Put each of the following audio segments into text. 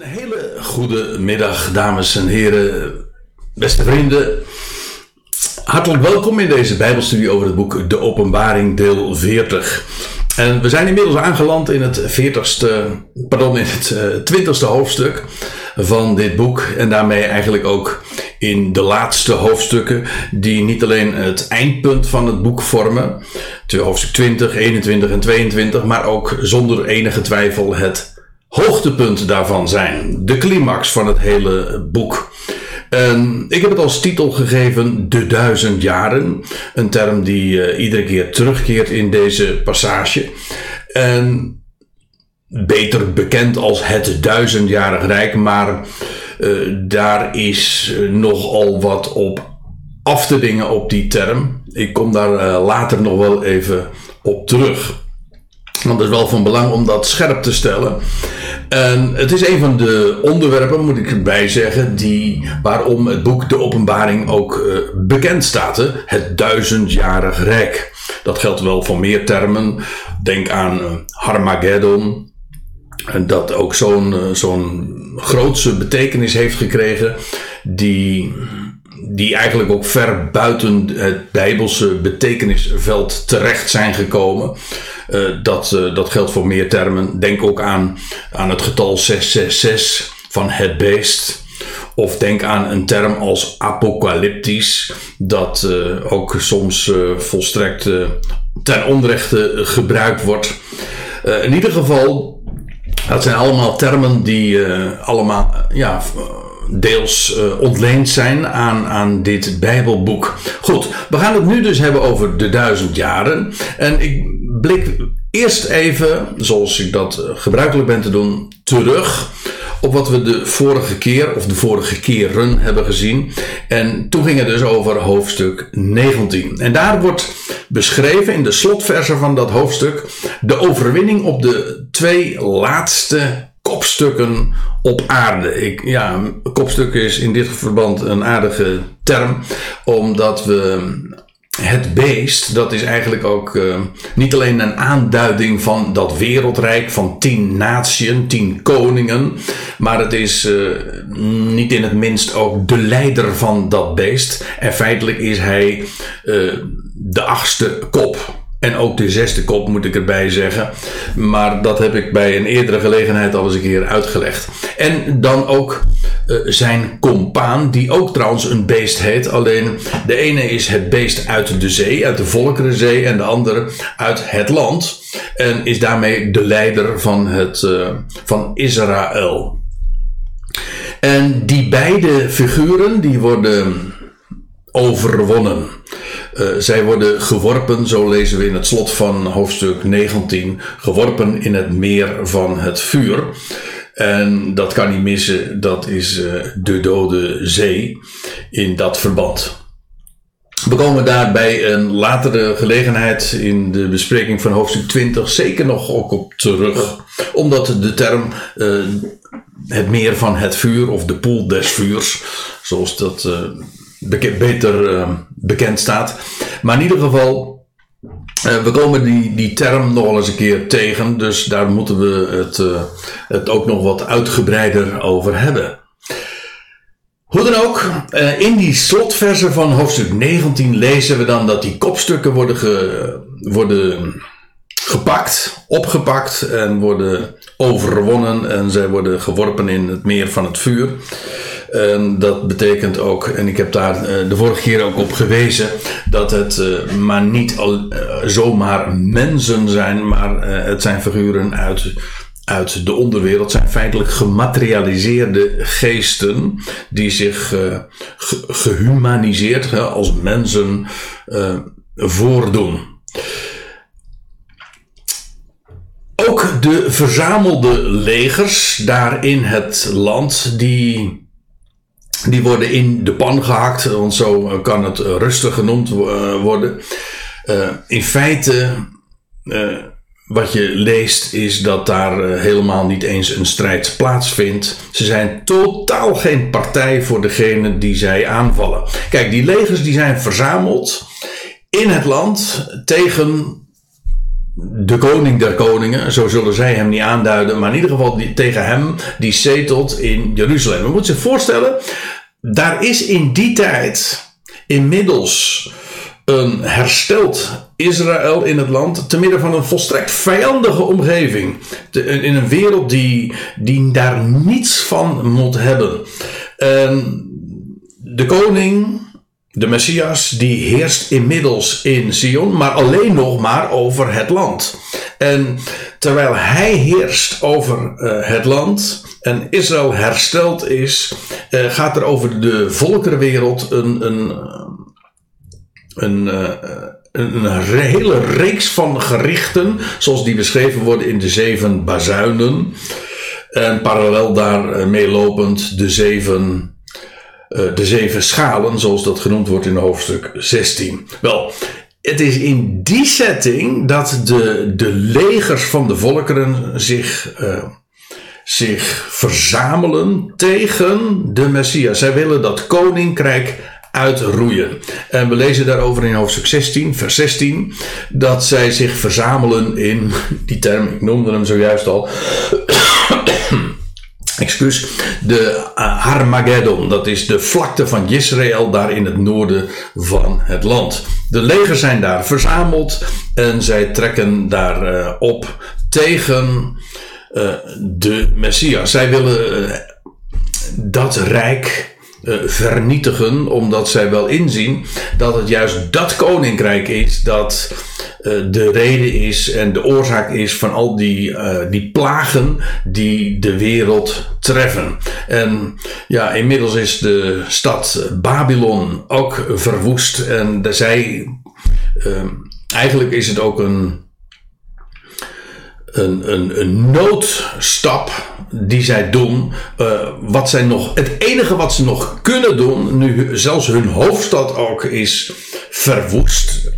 Een hele goede middag, dames en heren, beste vrienden. Hartelijk welkom in deze Bijbelstudie over het boek De Openbaring, deel 40. En we zijn inmiddels aangeland in het 40ste, pardon, in het 20ste hoofdstuk van dit boek. En daarmee eigenlijk ook in de laatste hoofdstukken, die niet alleen het eindpunt van het boek vormen, hoofdstuk 20, 21 en 22, maar ook zonder enige twijfel het hoogtepunt daarvan zijn. De climax van het hele boek. En ik heb het als titel gegeven De Duizend Jaren. Een term die uh, iedere keer terugkeert in deze passage. En beter bekend als het duizendjarig rijk. Maar uh, daar is nogal wat op af te dingen op die term. Ik kom daar later nog wel even op terug. Want het is wel van belang om dat scherp te stellen. En het is een van de onderwerpen, moet ik erbij zeggen, die, waarom het boek De Openbaring ook uh, bekend staat. Hè? Het duizendjarig rijk. Dat geldt wel voor meer termen. Denk aan uh, dat ook zo'n uh, zo'n grootse betekenis heeft gekregen. Die, die eigenlijk ook ver buiten het Bijbelse betekenisveld terecht zijn gekomen. Uh, dat, uh, dat geldt voor meer termen. Denk ook aan, aan het getal 666 van het beest. Of denk aan een term als apocalyptisch, dat uh, ook soms volstrekt ten onrechte gebruikt wordt. in ieder geval, dat zijn allemaal termen die allemaal ja, deels ontleend zijn aan, aan dit Bijbelboek. Goed, we gaan het nu dus hebben over de duizend jaren. En ik blik eerst even, zoals ik dat gebruikelijk ben te doen, terug op wat we de vorige keer of de vorige keren hebben gezien. En toen ging het dus over hoofdstuk 19. En daar wordt beschreven in de slotversen van dat hoofdstuk de overwinning op de twee laatste kopstukken op aarde. Ik, ja, kopstuk is in dit verband een aardige term, omdat we het beest, dat is eigenlijk ook uh, niet alleen een aanduiding van dat wereldrijk van tien natieën, tien koningen, maar het is uh, niet in het minst ook de leider van dat beest. En feitelijk is hij uh, de achtste kop. En ook de zesde kop moet ik erbij zeggen. Maar dat heb ik bij een eerdere gelegenheid al eens een keer uitgelegd. En dan ook uh, zijn compaan, die ook trouwens een beest heet. Alleen de ene is het beest uit de zee, uit de Volkerenzee. En de andere uit het land. En is daarmee de leider van, het, uh, van Israël. En die beide figuren die worden overwonnen. Uh, zij worden geworpen, zo lezen we in het slot van hoofdstuk 19, geworpen in het meer van het vuur. En dat kan niet missen, dat is uh, de Dode Zee in dat verband. We komen daar bij een latere gelegenheid in de bespreking van hoofdstuk 20 zeker nog ook op terug. Omdat de term uh, het meer van het vuur of de poel des vuurs, zoals dat beter uh, bekend staat. Maar in ieder geval, uh, we komen die, die term nog wel eens een keer tegen. Dus daar moeten we het, uh, het ook nog wat uitgebreider over hebben. Hoe dan ook, in die slotversen van hoofdstuk 19 lezen we dan dat die kopstukken worden, ge, worden gepakt, opgepakt en worden overwonnen en zij worden geworpen in het meer van het vuur. En dat betekent ook, en ik heb daar uh, de vorige keer ook op gewezen, dat het uh, maar niet al, uh, zomaar mensen zijn, maar het zijn figuren uit, uit de onderwereld, zijn feitelijk gematerialiseerde geesten die zich ge gehumaniseerd als mensen voordoen. Ook de verzamelde legers daar in het land, die die worden in de pan gehakt, want zo kan het rustig genoemd worden. Uh, in feite, wat je leest, is dat daar helemaal niet eens een strijd plaatsvindt. Ze zijn totaal geen partij voor degene die zij aanvallen. Kijk, die legers die zijn verzameld in het land tegen de koning der koningen, zo zullen zij hem niet aanduiden, maar in ieder geval die, tegen hem die zetelt in Jeruzalem. We moeten zich voorstellen, daar is in die tijd inmiddels een hersteld Israël in het land, te midden van een volstrekt vijandige omgeving. in een wereld die, die daar niets van moet hebben. En de koning, de Messias, die heerst inmiddels in Sion, maar alleen nog maar over het land. En terwijl hij heerst over uh, het land en Israël hersteld is, uh, gaat er over de volkerenwereld een, een, uh, een, een hele reeks van gerichten, zoals die beschreven worden in de zeven bazuinen. En parallel daarmee lopend de zeven eh, de zeven schalen, zoals dat genoemd wordt in hoofdstuk 16. Wel, het is in die setting dat de, de legers van de volkeren zich, uh, zich verzamelen tegen de Messias. Zij willen dat koninkrijk uitroeien. En we lezen daarover in hoofdstuk 16, vers 16, dat zij zich verzamelen in, die term, ik noemde hem zojuist al, excuus, de uh, Harmageddon. Dat is de vlakte van Israël daar in het noorden van het land. De legers zijn daar verzameld en zij trekken daar uh, op tegen uh, de Messias. Zij willen dat rijk vernietigen, omdat zij wel inzien dat het juist dat koninkrijk is dat uh, de reden is en de oorzaak is van al die, uh, die plagen die de wereld treffen. En ja, inmiddels is de stad Babylon ook verwoest en zij, eigenlijk is het ook een, een, een, een noodstap die zij doen. Uh, wat zij nog, het enige wat ze nog kunnen doen, nu zelfs hun hoofdstad ook is verwoest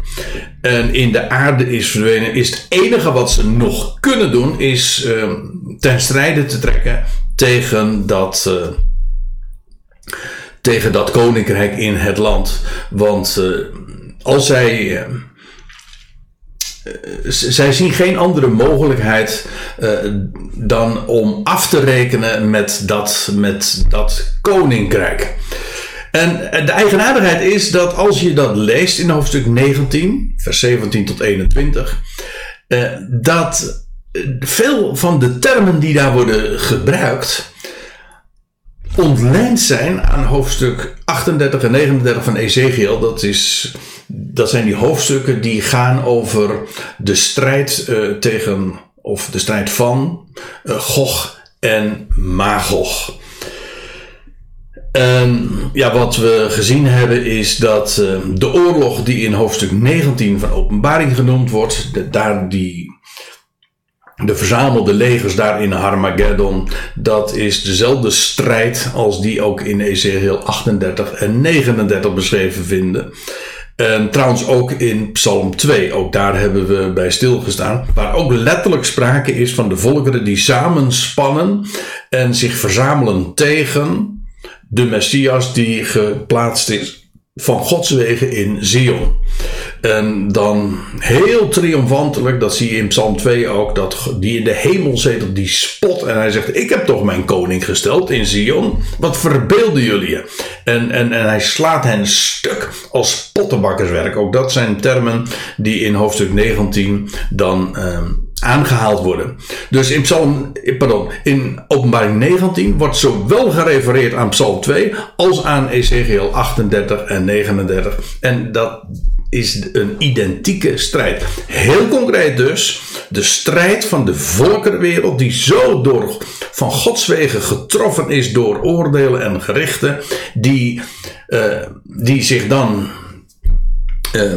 en in de aarde is verdwenen, is het enige wat ze nog kunnen doen, is uh, ten strijde te trekken tegen dat, uh, tegen dat koninkrijk in het land. Want uh, als zij. Zij zien geen andere mogelijkheid dan om af te rekenen met dat, met dat koninkrijk. En de eigenaardigheid is dat als je dat leest in hoofdstuk 19, vers 17 tot 21, eh, dat veel van de termen die daar worden gebruikt ontleend zijn aan hoofdstuk 38 en 39 van Ezekiel. Dat, is, dat zijn die hoofdstukken die gaan over de strijd uh, tegen, of de strijd van uh, Gog en Magog. En ja, wat we gezien hebben is dat uh, de oorlog die in hoofdstuk 19 van Openbaring genoemd wordt, de, daar die de verzamelde legers daar in Harmageddon, dat is dezelfde strijd als die ook in Ezekiel 38 en 39 beschreven vinden. En trouwens ook in Psalm 2, ook daar hebben we bij stilgestaan, waar ook letterlijk sprake is van de volkeren die samenspannen en zich verzamelen tegen de Messias die geplaatst is van Gods wegen in Zion. En dan heel triomfantelijk, dat zie je in Psalm 2 ook, dat die in de hemel zetelt, die spot. En hij zegt, ik heb toch mijn koning gesteld in Zion. Wat verbeelden jullie je? En, en, en hij slaat hen stuk als pottenbakkerswerk. Ook dat zijn termen die in hoofdstuk 19 dan... Um, aangehaald worden. Dus in Psalm, pardon, in Openbaring 19 wordt zowel gerefereerd aan Psalm 2 als aan Ezekiel 38 en 39. En dat is een identieke strijd. Heel concreet dus, de strijd van de volkerenwereld die zo door van Gods wegen getroffen is door oordelen en gerichten, die, uh, die zich dan uh,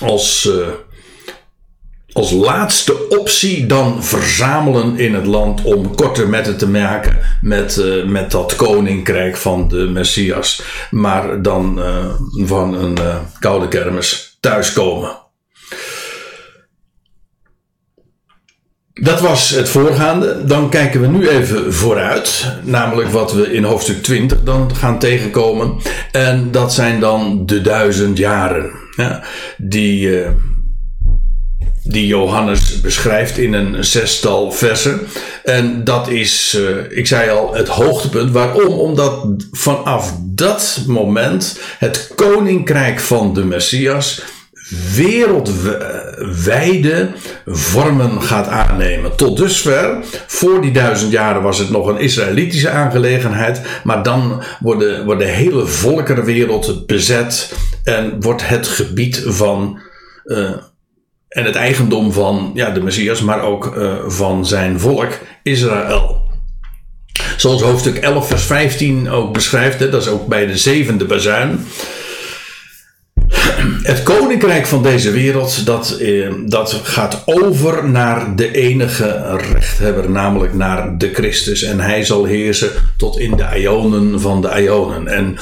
als uh, als laatste optie dan verzamelen in het land om korte metten te maken met, uh, met dat koninkrijk van de Messias. Maar dan uh, van een uh, koude kermis thuiskomen. Dat was het voorgaande. Dan kijken we nu even vooruit. Namelijk wat we in hoofdstuk 20 dan gaan tegenkomen. En dat zijn dan de duizend jaren. Ja, die die Johannes beschrijft in een zestal versen. En dat is, uh, ik zei al, het hoogtepunt. Waarom? Omdat vanaf dat moment het koninkrijk van de Messias wereldwijde vormen gaat aannemen. Tot dusver, voor die duizend jaren, was het nog een Israëlitische aangelegenheid. Maar dan wordt de, hele volkerenwereld bezet en wordt het gebied van. Uh, en het eigendom van ja, de Messias, maar ook uh, van zijn volk Israël. Zoals hoofdstuk 11, vers 15 ook beschrijft, dat is ook bij de zevende bazuin. Het koninkrijk van deze wereld, dat, eh, dat gaat over naar de enige rechthebber, namelijk naar de Christus. En hij zal heersen tot in de ionen van de ionen. En,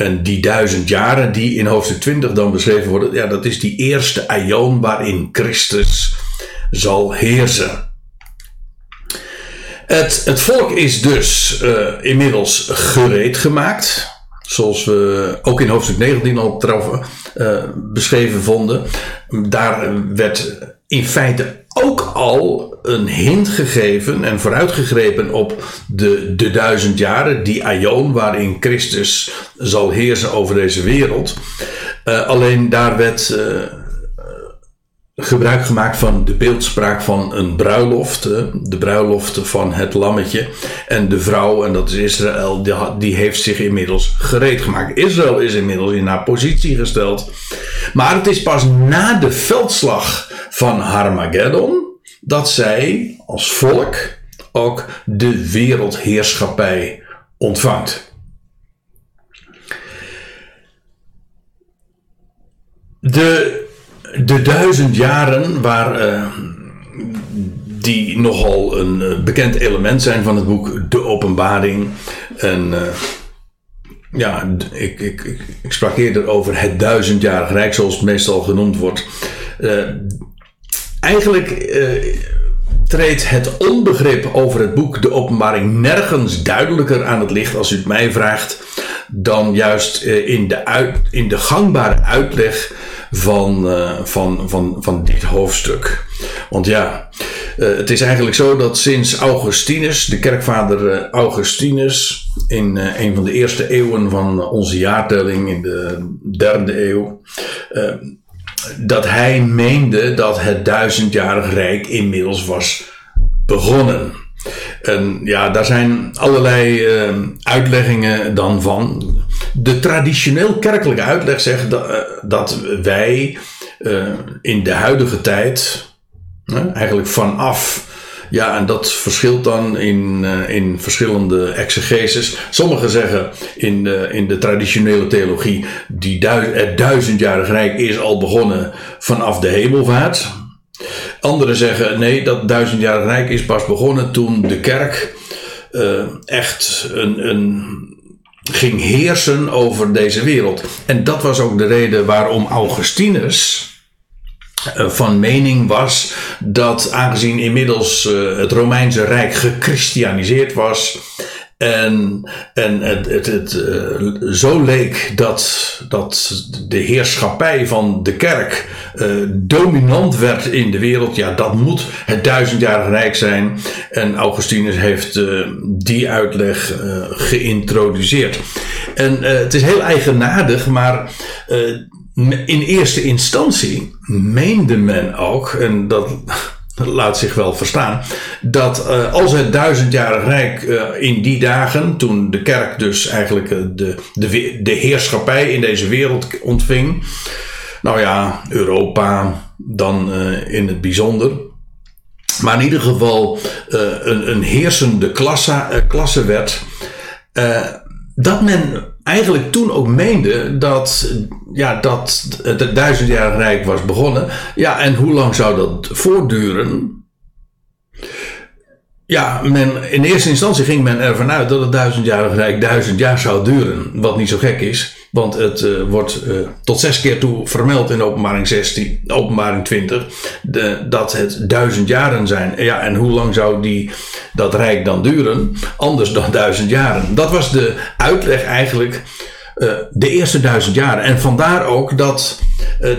en die duizend jaren die in hoofdstuk 20 dan beschreven worden, ja, dat is die eerste ion waarin Christus zal heersen. Het, het volk is dus uh, inmiddels gereed gemaakt. Zoals we ook in hoofdstuk 19 al troffen, uh, beschreven vonden. Daar werd in feite ook al een hint gegeven en vooruitgegrepen op de, de duizend jaren, die aion waarin Christus zal heersen over deze wereld. Uh, alleen daar werd uh, gebruik gemaakt van de beeldspraak van een bruiloft. De bruiloft van het lammetje. En de vrouw, en dat is Israël, die heeft zich inmiddels gereed gemaakt. Israël is inmiddels in haar positie gesteld. Maar het is pas na de veldslag van Harmageddon dat zij als volk ook de wereldheerschappij ontvangt. De de duizend jaren waar. Uh, die nogal een uh, bekend element zijn van het boek De Openbaring. En uh, ja, ik, ik, ik, ik, sprak eerder over het duizendjarig rijk, zoals het meestal genoemd wordt. Eigenlijk treedt het onbegrip over het boek De Openbaring nergens duidelijker aan het licht als u het mij vraagt, dan juist in de, uit, in de gangbare uitleg van, uh, van, van, van dit hoofdstuk. Want ja, uh, het is eigenlijk zo dat sinds Augustinus, de kerkvader uh, Augustinus, in een van de eerste eeuwen van onze jaartelling, in de derde eeuw, dat hij meende dat het duizendjarig rijk inmiddels was begonnen. En ja, daar zijn allerlei uh, uitleggingen dan van. De traditioneel kerkelijke uitleg zegt dat, uh, dat wij uh, in de huidige tijd, eigenlijk vanaf, ja, en dat verschilt dan in, in verschillende exegeses. Sommigen zeggen in de, in de traditionele theologie, die duiz het duizendjarig rijk is al begonnen vanaf de hemelvaart. Anderen zeggen nee, dat duizendjarig rijk is pas begonnen toen de kerk uh, echt een, een, ging heersen over deze wereld. En dat was ook de reden waarom Augustinus van mening was dat aangezien inmiddels uh, het Romeinse Rijk gechristianiseerd was en, en het, het, het uh, zo leek dat, dat de heerschappij van de kerk dominant werd in de wereld. Ja, dat moet het duizendjarige rijk zijn. En Augustinus heeft die uitleg geïntroduceerd. En het is heel eigenaardig, maar in eerste instantie meende men ook, en dat laat zich wel verstaan, dat uh, als het duizendjarig rijk uh, in die dagen, toen de kerk dus eigenlijk uh, de, de, de heerschappij in deze wereld ontving, nou ja, Europa dan in het bijzonder, maar in ieder geval een, een heersende klasse, klasse werd, dat men eigenlijk toen ook meende dat, ja, dat het duizendjarig rijk was begonnen. Ja, en hoe lang zou dat voortduren? Ja, men, in eerste instantie ging men ervan uit dat het duizendjarig rijk duizend jaar zou duren. Wat niet zo gek is, want het uh, wordt uh, tot zes keer toe vermeld in openbaring 16, openbaring 20, de, dat het duizend jaren zijn. Ja, en hoe lang zou die, dat rijk dan duren? Anders dan duizend jaren. Dat was de uitleg eigenlijk de eerste duizend jaren. En vandaar ook dat,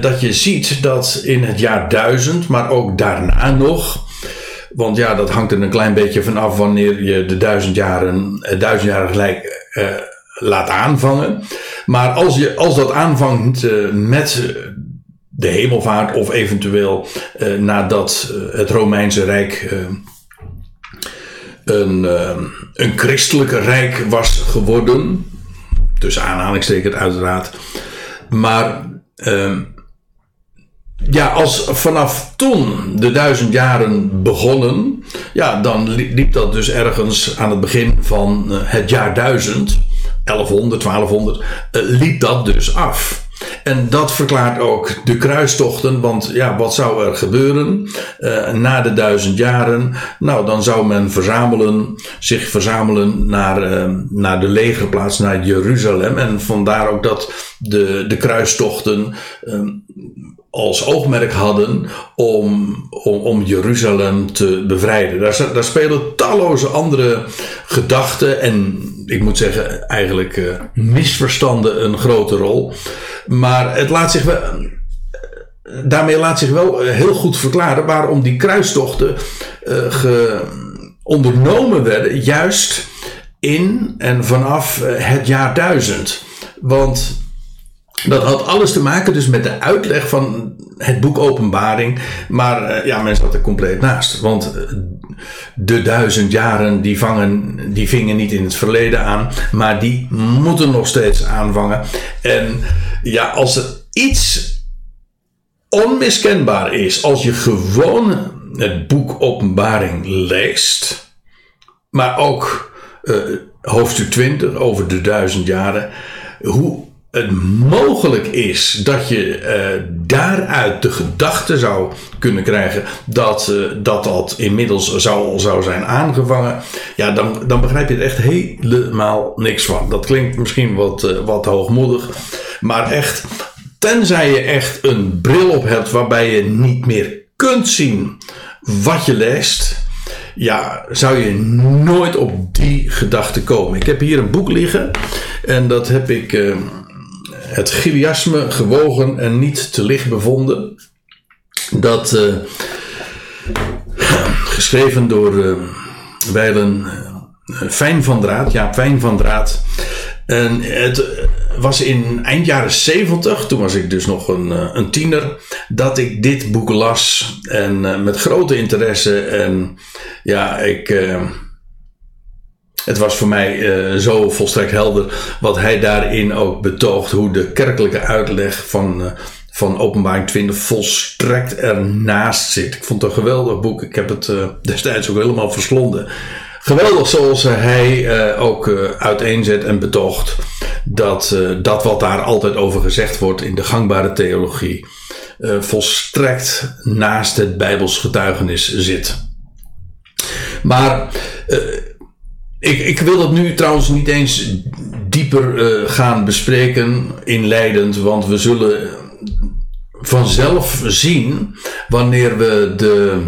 dat je ziet dat in het jaar duizend, maar ook daarna nog. Want ja, dat hangt er een klein beetje van af wanneer je de duizend jaren, duizend jaren gelijk laat aanvangen. Maar als, je, als dat aanvangt met de hemelvaart of eventueel nadat het Romeinse Rijk een, een christelijk rijk was geworden. Tussen aanhalingstekens uiteraard. Maar uh, ja, als vanaf toen de duizend jaren begonnen, ja, dan liep dat dus ergens aan het begin van eh, het jaar duizend, 1100, 1200, uh, liep dat dus af. En dat verklaart ook de kruistochten, want ja, wat zou er gebeuren uh, na de duizend jaren? Nou, dan zou men verzamelen, zich verzamelen naar, uh, naar de legerplaats, naar Jeruzalem. En vandaar ook dat de, de kruistochten uh, als oogmerk hadden om, om, Jeruzalem te bevrijden. Daar, daar spelen talloze andere gedachten en ik moet zeggen eigenlijk uh, misverstanden een grote rol. Maar het laat zich wel, daarmee laat zich wel eh, heel goed verklaren waarom die kruistochten ge, ondernomen werden, juist in en vanaf het jaar duizend. Want dat had alles te maken dus met de uitleg van het boek Openbaring. Maar uh, ja, men zat er compleet naast. Want de duizend jaren die, vangen, die vingen niet in het verleden aan. Maar die moeten nog steeds aanvangen. En ja, als er iets onmiskenbaar is. Als je gewoon het boek Openbaring leest. Maar ook uh, hoofdstuk 20 over de duizend jaren. Hoe het mogelijk is dat je uh, daaruit de gedachte zou kunnen krijgen dat, uh, dat dat inmiddels zou, zou zijn aangevangen, ja, dan, dan begrijp je er echt helemaal niks van. Dat klinkt misschien wat, uh, wat hoogmoedig, maar echt, tenzij je echt een bril op hebt waarbij je niet meer kunt zien wat je leest, ja, zou je nooit op die gedachte komen. Ik heb hier een boek liggen en dat heb ik het Giliasme gewogen en niet te licht bevonden. Dat uh, geschreven door wijlen uh, Fijn van Draad, ja, Fijn van Draad. En het was in eind jaren 70, toen was ik dus nog een, een tiener, dat ik dit boek las. En met grote interesse. En ja, ik het was voor mij uh, zo volstrekt helder wat hij daarin ook betoogt. Hoe de kerkelijke uitleg van, uh, van Openbaring 20 volstrekt ernaast zit. Ik vond het een geweldig boek. Ik heb het uh, destijds ook helemaal verslonden. Geweldig zoals hij ook uiteenzet en betoogt dat dat wat daar altijd over gezegd wordt in de gangbare theologie volstrekt naast het Bijbels getuigenis zit. Maar ik, ik wil dat nu trouwens niet eens dieper uh, gaan bespreken, inleidend, want we zullen vanzelf zien wanneer we de,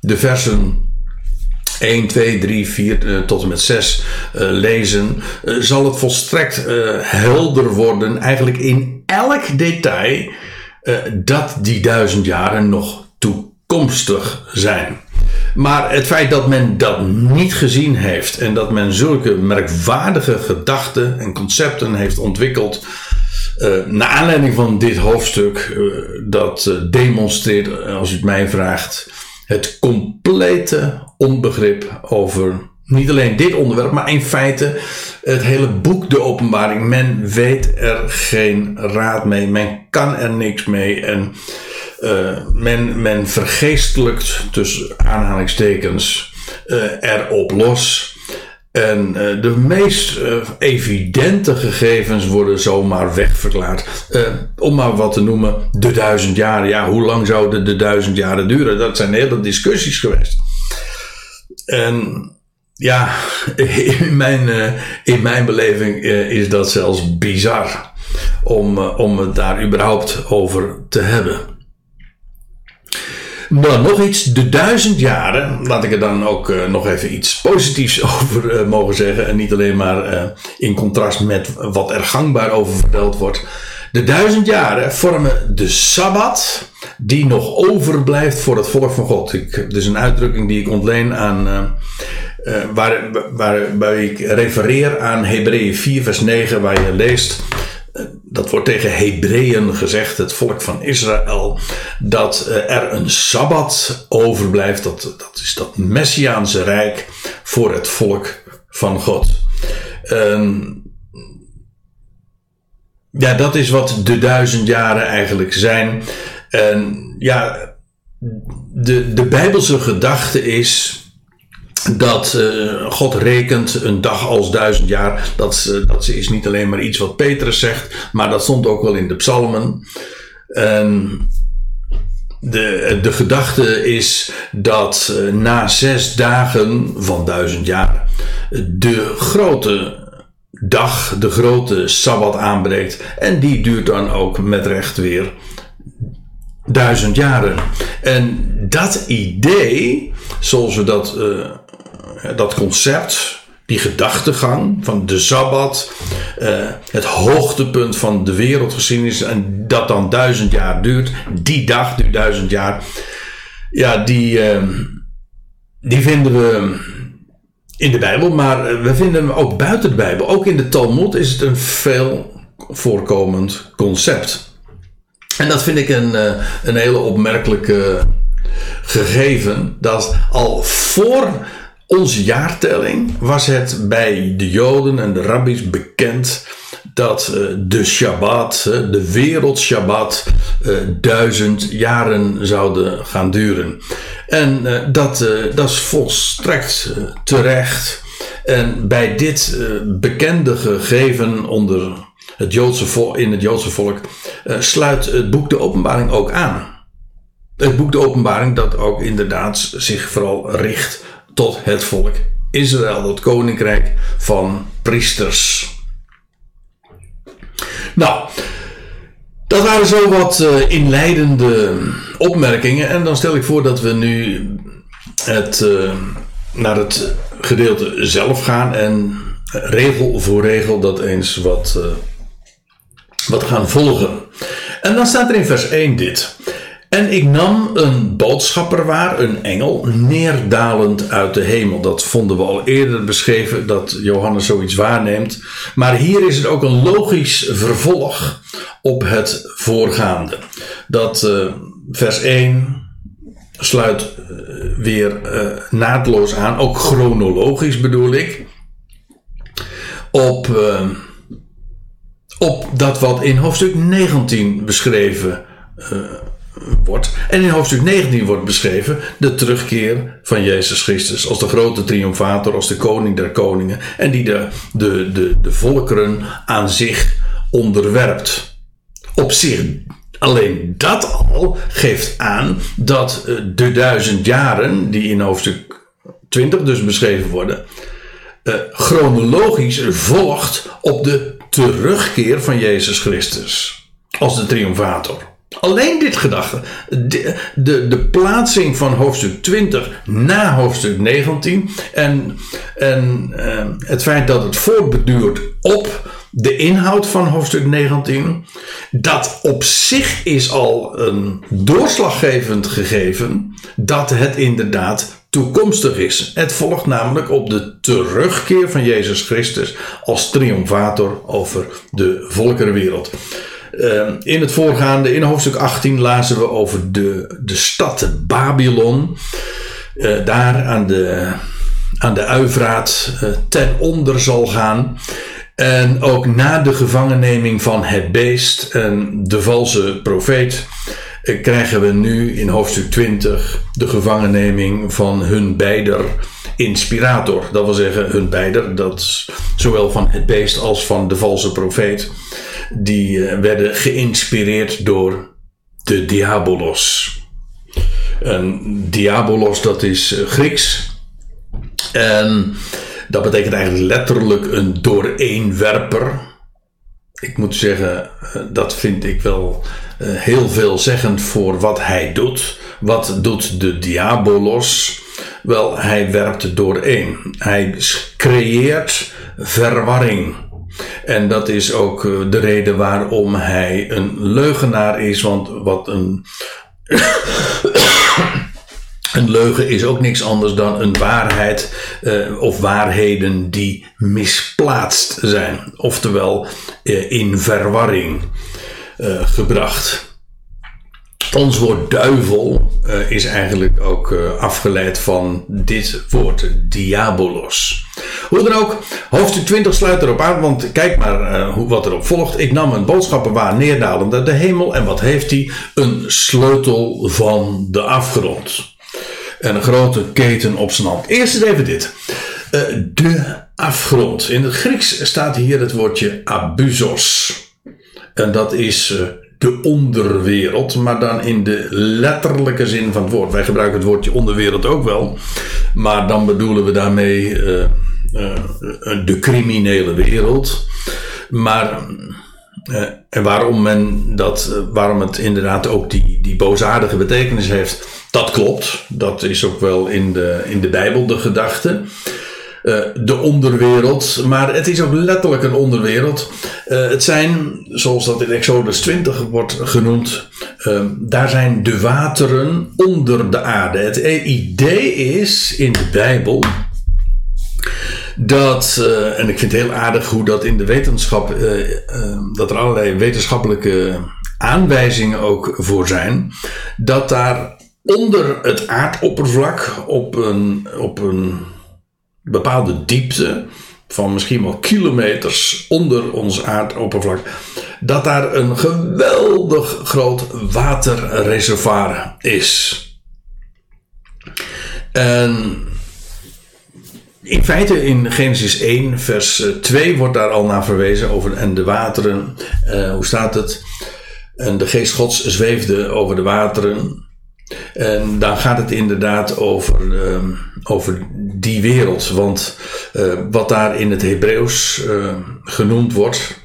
de versen 1, 2, 3, 4 uh, tot en met 6 uh, lezen, uh, zal het volstrekt helder worden, eigenlijk in elk detail, dat die duizend jaren nog toekomstig zijn. Maar het feit dat men dat niet gezien heeft en dat men zulke merkwaardige gedachten en concepten heeft ontwikkeld. Uh, naar aanleiding van dit hoofdstuk, uh, dat uh, demonstreert, als u het mij vraagt, het complete onbegrip over niet alleen dit onderwerp, maar in feite het hele boek De Openbaring. Men weet er geen raad mee, men kan er niks mee. En uh, men, men vergeestelijkt, tussen aanhalingstekens, uh, erop los. En uh, de meest evidente gegevens worden zomaar wegverklaard. om maar wat te noemen, de duizend jaren. Ja, hoe lang zouden de duizend jaren duren? Dat zijn hele discussies geweest. En ja, in mijn, in mijn beleving is dat zelfs bizar om, om het daar überhaupt over te hebben. Nou, nog iets. De duizend jaren. Laat ik er dan ook uh, nog even iets positiefs over uh, mogen zeggen. En niet alleen maar uh, in contrast met wat er gangbaar over verteld wordt. De duizend jaren vormen de Sabbat die nog overblijft voor het volk van God. Ik, dus een uitdrukking die ik ontleen aan, waar, waar, waar ik refereer aan Hebreeën 4 vers 9 waar je leest, dat wordt tegen Hebreeën gezegd, het volk van Israël, dat er een Sabbat overblijft, dat, dat is dat Messiaanse Rijk voor het volk van God. ja, dat is wat de duizend jaren eigenlijk zijn. En ja, de, de Bijbelse gedachte is dat uh, God rekent een dag als duizend jaar. Dat, uh, dat is niet alleen maar iets wat Petrus zegt, maar dat stond ook wel in de psalmen. En de, de gedachte is dat uh, na zes dagen van duizend jaar de grote dag, de grote sabbat aanbreekt. En die duurt dan ook met recht weer duizend jaren. En dat idee, zoals we dat, uh, dat concept, die gedachtegang van de Sabbat, uh, het hoogtepunt van de wereldgeschiedenis, en dat dan duizend jaar duurt, die dag duurt duizend jaar, ja, die, uh, die vinden we in de Bijbel, maar we vinden hem ook buiten de Bijbel. Ook in de Talmud is het een veel voorkomend concept. En dat vind ik een, eh, een hele opmerkelijke gegeven. Dat al voor onze jaartelling was het bij de Joden en de rabbis bekend dat eh, de Shabbat, de wereldshabbat, eh, duizend jaren zouden gaan duren. En dat, dat is volstrekt terecht. En bij dit bekende gegeven onder het Joodse in het Joodse volk, sluit het boek de Openbaring ook aan. Het boek de Openbaring dat ook inderdaad zich vooral richt tot het volk Israël, dat koninkrijk van priesters. Nou, dat waren zo wat uh, inleidende opmerkingen. En dan stel ik voor dat we nu het, uh, naar het gedeelte zelf gaan en regel voor regel dat eens wat wat gaan volgen. En dan staat er in vers 1 dit. En ik nam een boodschapper waar, een engel, neerdalend uit de hemel. Dat vonden we al eerder beschreven, dat Johannes zoiets waarneemt. Maar hier is het ook een logisch vervolg op het voorgaande. Dat uh, vers 1 sluit uh, weer uh, naadloos aan, ook chronologisch bedoel ik. Op op dat wat in hoofdstuk 19 beschreven uh, wordt. En in hoofdstuk 19 wordt beschreven de terugkeer van Jezus Christus als de grote triomfator, als de koning der koningen en die de, de, de, de volkeren aan zich onderwerpt. Op zich Alleen dat al geeft aan dat uh, de duizend jaren, die in hoofdstuk 20 dus beschreven worden, uh, chronologisch volgt op de terugkeer van Jezus Christus als de triomfator. Alleen dit gedachte, de, de, de, plaatsing van hoofdstuk 20 na hoofdstuk 19 en, en uh, het feit dat het voortbeduurt op de inhoud van hoofdstuk 19, dat op zich is al een doorslaggevend gegeven dat het inderdaad toekomstig is. Het volgt namelijk op de terugkeer van Jezus Christus als triomfator over de volkerenwereld. Uh, in het voorgaande, in hoofdstuk 18, lazen we over de, de stad Babylon. Uh, daar aan de, aan de Uivraat uh, ten onder zal gaan. En ook na de gevangenneming van het beest en de valse profeet eh, krijgen we nu in hoofdstuk 20 de gevangenneming van hun beider inspirator. Dat wil zeggen, hun beider, dat zowel van het beest als van de valse profeet, die eh, werden geïnspireerd door de diabolos. En diabolos, dat is eh, Grieks. En dat betekent eigenlijk letterlijk een dooreenwerper. ik moet zeggen, dat vind ik wel heel veelzeggend voor wat hij doet. Wat doet de diabolos? Wel, hij werpt doorheen. Hij creëert verwarring. En dat is ook de reden waarom hij een leugenaar is. Want wat een. Een leugen is ook niks anders dan een waarheid uh, of waarheden die misplaatst zijn, oftewel uh, in verwarring uh, gebracht. Ons woord duivel is eigenlijk ook afgeleid van dit woord, diabolos. Hoe dan ook, hoofdstuk 20 sluit erop aan, want kijk maar hoe, wat erop volgt. Ik nam een boodschapper waar neerdalende de hemel en wat heeft hij? Een sleutel van de afgrond en een grote keten op zijn hand. Eerst eens even dit. De afgrond. In het Grieks staat hier het woordje abusos. En dat is de onderwereld, maar dan in de letterlijke zin van het woord. Wij gebruiken het woordje onderwereld ook wel, maar dan bedoelen we daarmee uh, de criminele wereld. Maar en waarom, men dat, waarom het inderdaad ook die, die boosaardige betekenis heeft, dat klopt. Dat is ook wel in de, in de Bijbel de gedachte. Uh, de onderwereld, maar het is ook letterlijk een onderwereld. Uh, het zijn, zoals dat in Exodus 20 wordt genoemd, uh, daar zijn de wateren onder de aarde. Het idee is in de Bijbel dat, en ik vind het heel aardig hoe dat in de wetenschap, dat er allerlei wetenschappelijke aanwijzingen ook voor zijn, dat daar onder het aardoppervlak op een, op een bepaalde diepte van misschien wel kilometers onder ons aardoppervlak, dat daar een geweldig groot waterreservoir is. En in feite in Genesis 1, vers 2 wordt daar al naar verwezen over en de wateren. Uh, hoe staat het? En de geest Gods zweefde over de wateren. En dan gaat het inderdaad over, uh, over die wereld. Want uh, wat daar in het Hebreeuws genoemd wordt,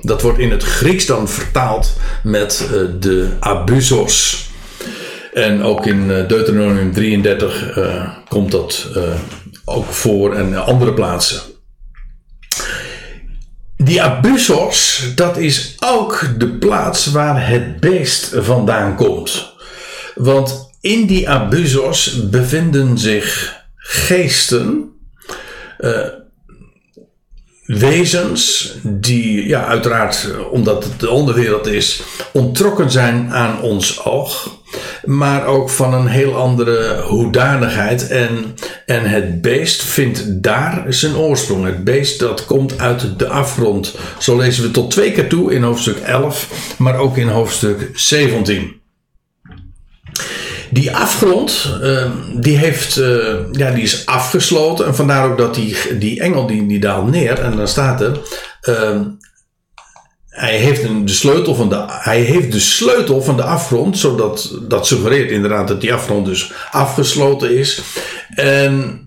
dat wordt in het Grieks dan vertaald met de abusos. En ook in Deuteronomium 33 komt dat ook voor en andere plaatsen. Die abusos, dat is ook de plaats waar het beest vandaan komt. Want in die abusos bevinden zich geesten, uh, wezens die, ja, uiteraard, omdat het de onderwereld is, ontrokken zijn aan ons oog, maar ook van een heel andere hoedanigheid. En, en het beest vindt daar zijn oorsprong. Het beest dat komt uit de afgrond. Zo lezen we tot twee keer toe in hoofdstuk 11, maar ook in hoofdstuk 17. Die afgrond, uh, die, heeft, uh, ja, die is afgesloten. En vandaar ook dat die, die engel die, die daalt neer. En dan staat er. Uh, hij heeft een, de sleutel van de, hij heeft de sleutel van de afgrond. Zodat dat suggereert inderdaad dat die afgrond dus afgesloten is. En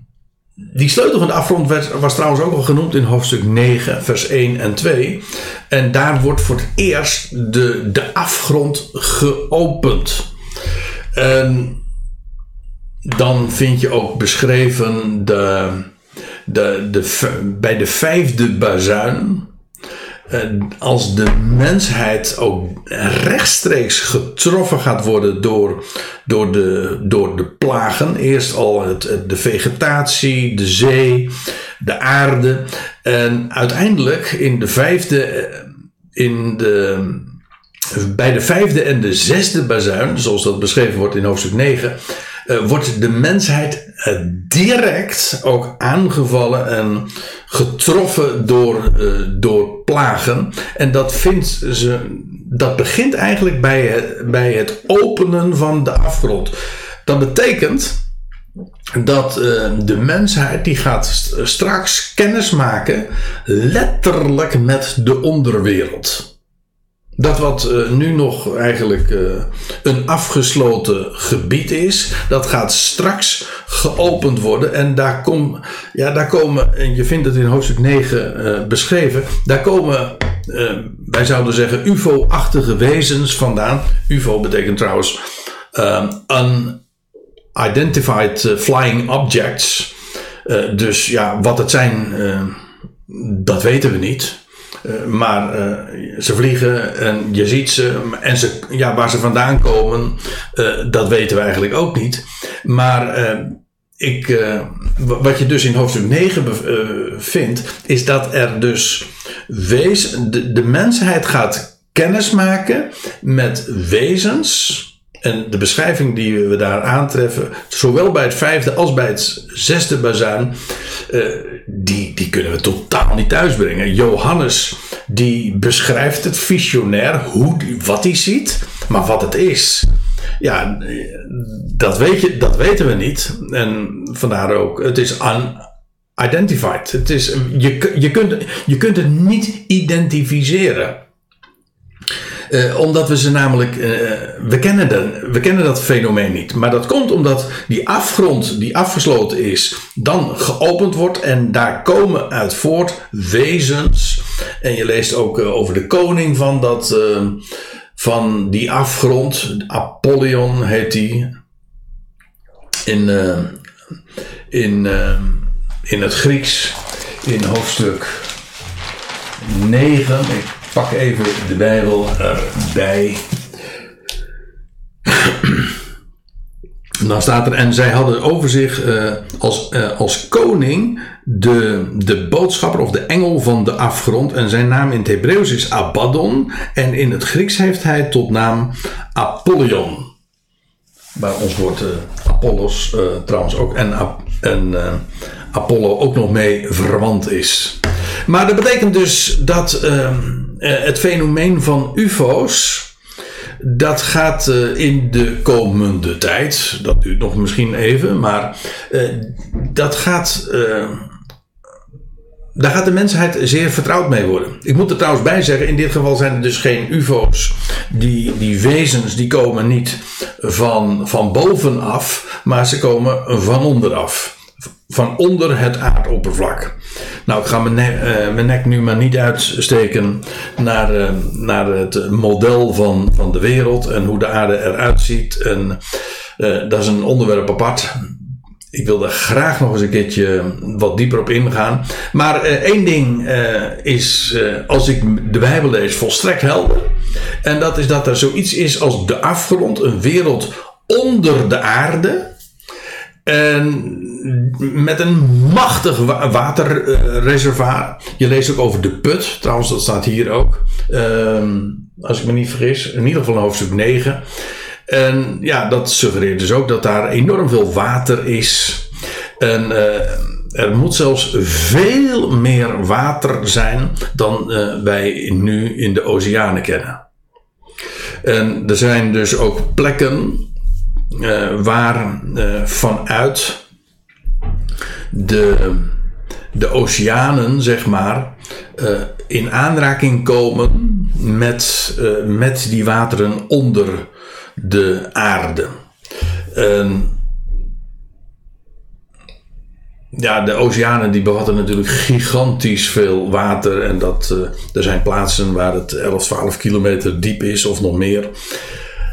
die sleutel van de afgrond werd, was trouwens ook al genoemd in hoofdstuk 9, vers 1 en 2. En daar wordt voor het eerst de, de afgrond geopend. En dan vind je ook beschreven de, de, de, bij de vijfde bazuin. Als de mensheid ook rechtstreeks getroffen gaat worden door, door, de, door de plagen. Eerst al het, de vegetatie, de zee, de aarde. En uiteindelijk in de vijfde, in de, bij de vijfde en de zesde bazuin, zoals dat beschreven wordt in hoofdstuk 9, uh, eh, wordt de mensheid uh, direct ook aangevallen en getroffen door, uh, door plagen. En dat vindt ze, dat begint eigenlijk bij het, bij het openen van de afgrond. Dat betekent dat de mensheid die gaat straks kennis maken letterlijk met de onderwereld. Dat wat uh, nu nog eigenlijk uh, een afgesloten gebied is, dat gaat straks geopend worden. En daar, kom, ja, daar komen, en je vindt het in hoofdstuk 9 uh, beschreven, daar komen, wij zouden zeggen, UFO-achtige wezens vandaan. UFO betekent trouwens Unidentified Flying Objects. dus ja, wat het zijn, dat weten we niet. Uh, maar uh, ze vliegen en je ziet ze. En ze, ja, waar ze vandaan komen, uh, dat weten we eigenlijk ook niet. Maar ik, wat je dus in hoofdstuk 9 vindt, is dat er dus wees, de, de mensheid gaat kennismaken met wezens en de beschrijving die we daar aantreffen, zowel bij het vijfde als bij het zesde bazuin, die, die kunnen we totaal niet thuisbrengen. Johannes, die beschrijft het visionair, hoe, wat hij ziet, maar wat het is. Ja, dat, weet je, dat weten we niet. En vandaar ook, het is unidentified. Het is, je, je, kunt, je kunt het niet identificeren. Uh, omdat we ze namelijk, uh, we, kennen we kennen dat fenomeen niet. Maar dat komt omdat die afgrond die afgesloten is, dan geopend wordt en daar komen uit voort wezens. En je leest ook uh, over de koning van, dat, van die afgrond, Apollyon heet die. In, in, in het Grieks, in hoofdstuk 9. Ik pak even de Bijbel erbij. Dan staat er, en zij hadden over zich uh, als, uh, als koning de, de boodschapper of de engel van de afgrond. En zijn naam in het Hebreeuws is Abaddon. En in het Grieks heeft hij tot naam Apollyon. Waar ons woord uh, Apollos trouwens ook en, en Apollo ook nog mee verwant is. Maar dat betekent dus dat ehm, eh, het fenomeen van UFO's. Dat gaat uh, in de komende tijd, dat duurt nog misschien even, maar uh, dat gaat. daar gaat de mensheid zeer vertrouwd mee worden. Ik moet er trouwens bij zeggen, in dit geval zijn er dus geen UFO's. Die, die wezens die komen niet van, van bovenaf, maar ze komen van onderaf van onder het aardoppervlak. Nou, ik ga mijn, nek, uh, mijn nek nu maar niet uitsteken naar, uh, naar het model van, van de wereld en hoe de aarde eruit ziet. En uh, dat is een onderwerp apart. Ik wil daar graag nog eens een keertje wat dieper op ingaan. Maar één ding is, als ik de Bijbel lees, volstrekt helder. En dat is dat er zoiets is als de afgrond, een wereld onder de aarde. En met een machtig waterreservoir. Je leest ook over de put. Trouwens, dat staat hier ook. Ehm, als ik me niet vergis. In ieder geval hoofdstuk 9. En ja, dat suggereert dus ook dat daar enorm veel water is. En uh, er moet zelfs veel meer water zijn dan uh, wij nu in de oceanen kennen. En er zijn dus ook plekken uh, waar vanuit de, de oceanen, zeg maar, uh, in aanraking komen met, uh, met die wateren onder de aarde. En ja, de oceanen die bevatten natuurlijk gigantisch veel water. En dat, uh, er zijn plaatsen waar het 11, 12 kilometer diep is of nog meer.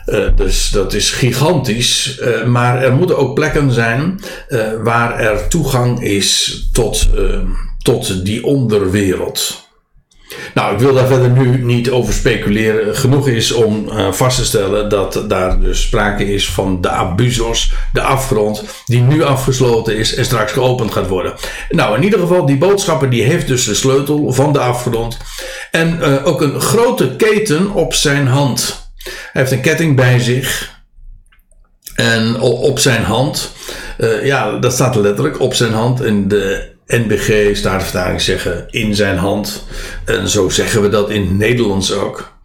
Uh, dus dat is gigantisch. Uh, maar er moeten ook plekken zijn uh, waar er toegang is tot, tot die onderwereld. Nou, ik wil daar verder nu niet over speculeren. Genoeg is om vast te stellen dat daar dus sprake is van de abusos, de afgrond, die nu afgesloten is en straks geopend gaat worden. Nou, in ieder geval, die boodschapper die heeft dus de sleutel van de afgrond en ook een grote keten op zijn hand. Hij heeft een ketting bij zich. En op zijn hand. Uh, ja, dat staat letterlijk op zijn hand. In de NBG, Statenvertaling zeggen in zijn hand. En zo zeggen we dat in het Nederlands ook.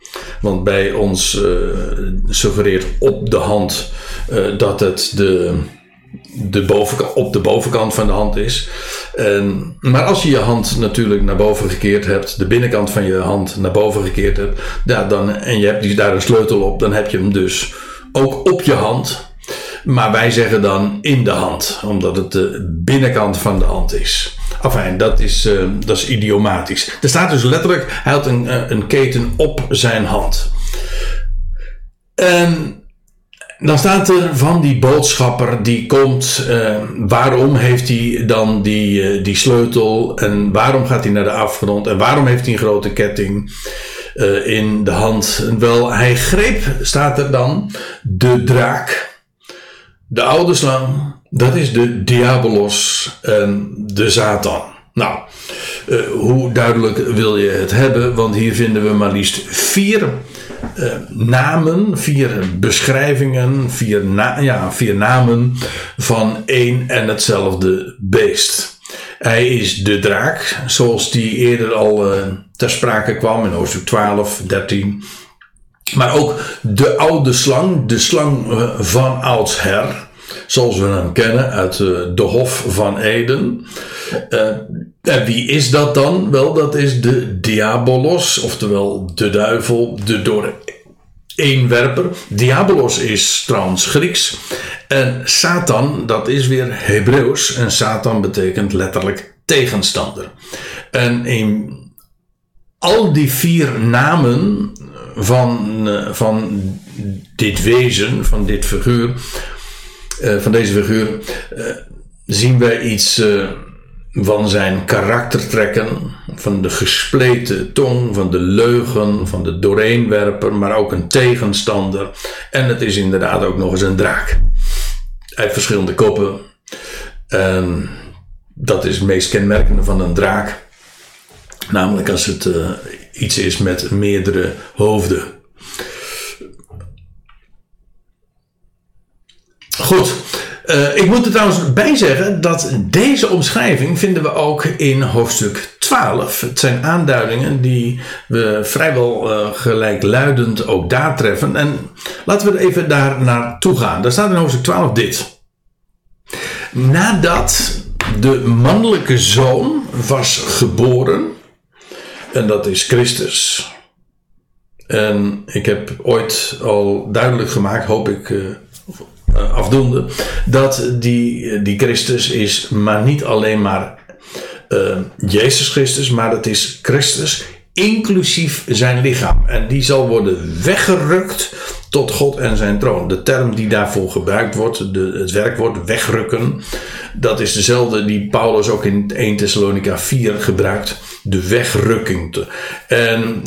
Want bij ons uh, suggereert op de hand uh, dat het de, de bovenkant, op de bovenkant van de hand is. En, maar als je je hand natuurlijk naar boven gekeerd hebt, de binnenkant van je hand naar boven gekeerd hebt, ja, dan, en je hebt die, daar een sleutel op, dan heb je hem dus ook op je hand. Maar wij zeggen dan in de hand, omdat het de binnenkant van de hand is. Enfin, dat is, uh, dat is idiomatisch. Er staat dus letterlijk, hij had een, uh, een keten op zijn hand. En dan staat er van die boodschapper die komt, uh, waarom heeft hij dan die, die sleutel en waarom gaat hij naar de afgrond en waarom heeft hij een grote ketting in de hand? Wel, hij greep, staat er dan, de draak de oude slang, dat is de diabolos en de Satan. Nou, hoe duidelijk wil je het hebben? Want hier vinden we maar liefst vier uh, namen, vier beschrijvingen, vier, ja, vier namen van één en hetzelfde beest. Hij is de draak, zoals die eerder al uh, ter sprake kwam in hoofdstuk 12, 13 maar ook de oude slang, de slang eh, van oudsher. Zoals we hem kennen uit eh, de Hof van Eden. Uh, en wie is dat dan? Wel, dat is de Diabolos, oftewel de duivel, de door eenwerper. Diabolos is trouwens Grieks. En Satan, dat is weer Hebreeuws. En Satan betekent letterlijk tegenstander. En in al die vier namen van, uh, van dit wezen, van dit figuur, uh, van deze figuur, uh, zien wij iets van zijn karaktertrekken, van de gespleten tong, van de leugen, van de dooreenwerper, maar ook een tegenstander. En het is inderdaad ook nog eens een draak. Hij heeft verschillende koppen. En dat is het meest kenmerkende van een draak. Namelijk als het iets is met meerdere hoofden. Goed. Uh, ik moet er trouwens bij zeggen dat deze omschrijving vinden we ook in hoofdstuk 12. Het zijn aanduidingen die we vrijwel uh, gelijkluidend ook daar treffen. En laten we even daar naartoe gaan. Daar staat in hoofdstuk 12 dit. Nadat de mannelijke zoon was geboren, en dat is Christus. En ik heb ooit al duidelijk gemaakt, hoop ik uh, afdoende, dat die, die Christus is maar niet alleen maar uh, Jezus Christus, maar dat is Christus inclusief zijn lichaam. En die zal worden weggerukt tot God en zijn troon. De term die daarvoor gebruikt wordt, de, het werkwoord wegrukken, dat is dezelfde die Paulus ook in 1 Thessalonica 4 gebruikt. De wegrukking. En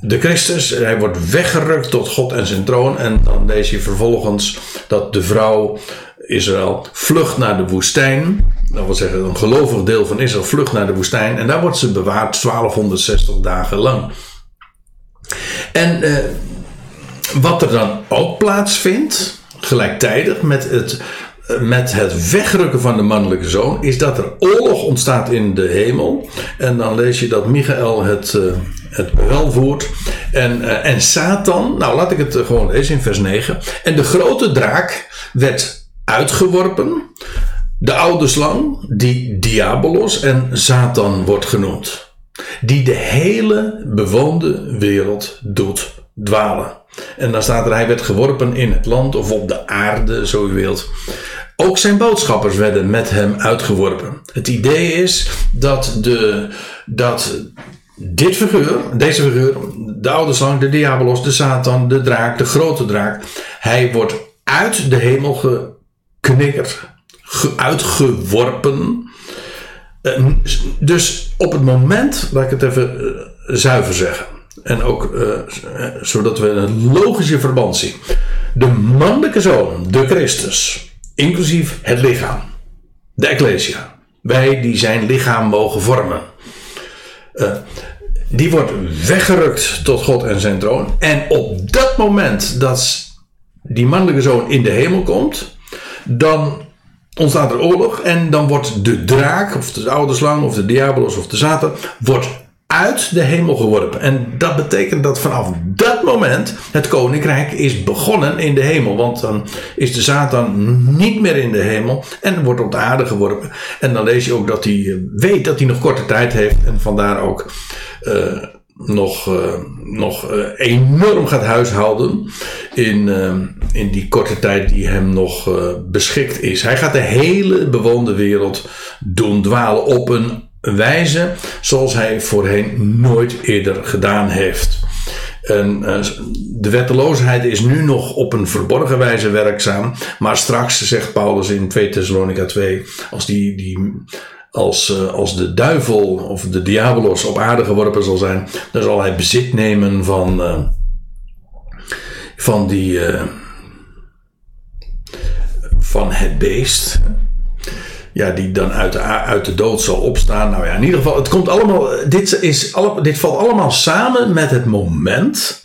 de Christus, hij wordt weggerukt tot God en zijn troon. En dan lees je vervolgens dat de vrouw Israël vlucht naar de woestijn. Dat wil zeggen, een gelovig deel van Israël vlucht naar de woestijn. En daar wordt ze bewaard 1260 dagen lang. En eh, wat er dan ook plaatsvindt, gelijktijdig met het, met het wegrukken van de mannelijke zoon, is dat er oorlog ontstaat in de hemel. En dan lees je dat Michael het, uh, het bevel voert. En, uh, en Satan, nou laat ik het gewoon lezen in vers 9. En de grote draak werd uitgeworpen. De oude slang, die Diabolos en Satan wordt genoemd. Die de hele bewoonde wereld doet dwalen. En dan staat er, hij werd geworpen in het land of op de aarde, zo u wilt. Ook zijn boodschappers werden met hem uitgeworpen. Het idee is dat, de, dat dit figuur, deze figuur, de oude slang, de diabolos, de satan, de draak, de grote draak, hij wordt uit de hemel geknikkerd, uitgeworpen. Dus op het moment, laat ik het even eh, zuiver zeggen, en ook uh, zodat we een logische verband zien. De mannelijke zoon, de Christus, inclusief het lichaam, de Ecclesia, wij die zijn lichaam mogen vormen, uh, die wordt weggerukt tot God en zijn troon. En op dat moment dat die mannelijke zoon in de hemel komt, dan ontstaat er oorlog. En dan wordt de draak, of de oude slang, of de diabolos, of de Satan, wordt uit de hemel geworpen. En dat betekent dat vanaf dat moment het koninkrijk is begonnen in de hemel. Want dan is de Satan niet meer in de hemel en wordt op de aarde geworpen. En dan lees je ook dat hij eh, weet dat hij nog korte tijd heeft. En vandaar ook uh, nog, uh, nog enorm gaat huishouden in, in die korte tijd die hem nog beschikt is. Hij gaat de hele bewoonde wereld doen dwalen op een wijze zoals hij voorheen nooit eerder gedaan heeft. En uh, de wetteloosheid is nu nog op een verborgen wijze werkzaam. Maar straks, zegt Paulus in 2 Thessalonica 2, als, die, die, als, uh, als de duivel of de diabolos op aarde geworpen zal zijn, dan zal hij bezit nemen van, uh, van, die, van het beest ja, die dan uit de, uit de dood zal opstaan. Nou ja, in ieder geval, het komt allemaal. Dit, is, dit valt allemaal samen met het moment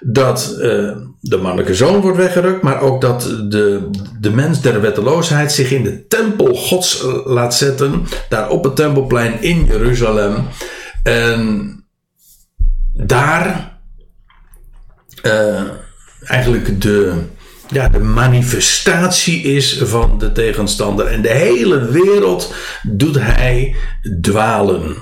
dat uh, de mannelijke zoon wordt weggerukt, maar ook dat de, de mens der wetteloosheid zich in de tempel Gods eh, laat zetten, daar op het tempelplein in Jeruzalem. En daar eigenlijk de ja, de manifestatie is van de tegenstander. En de hele wereld doet hij dwalen.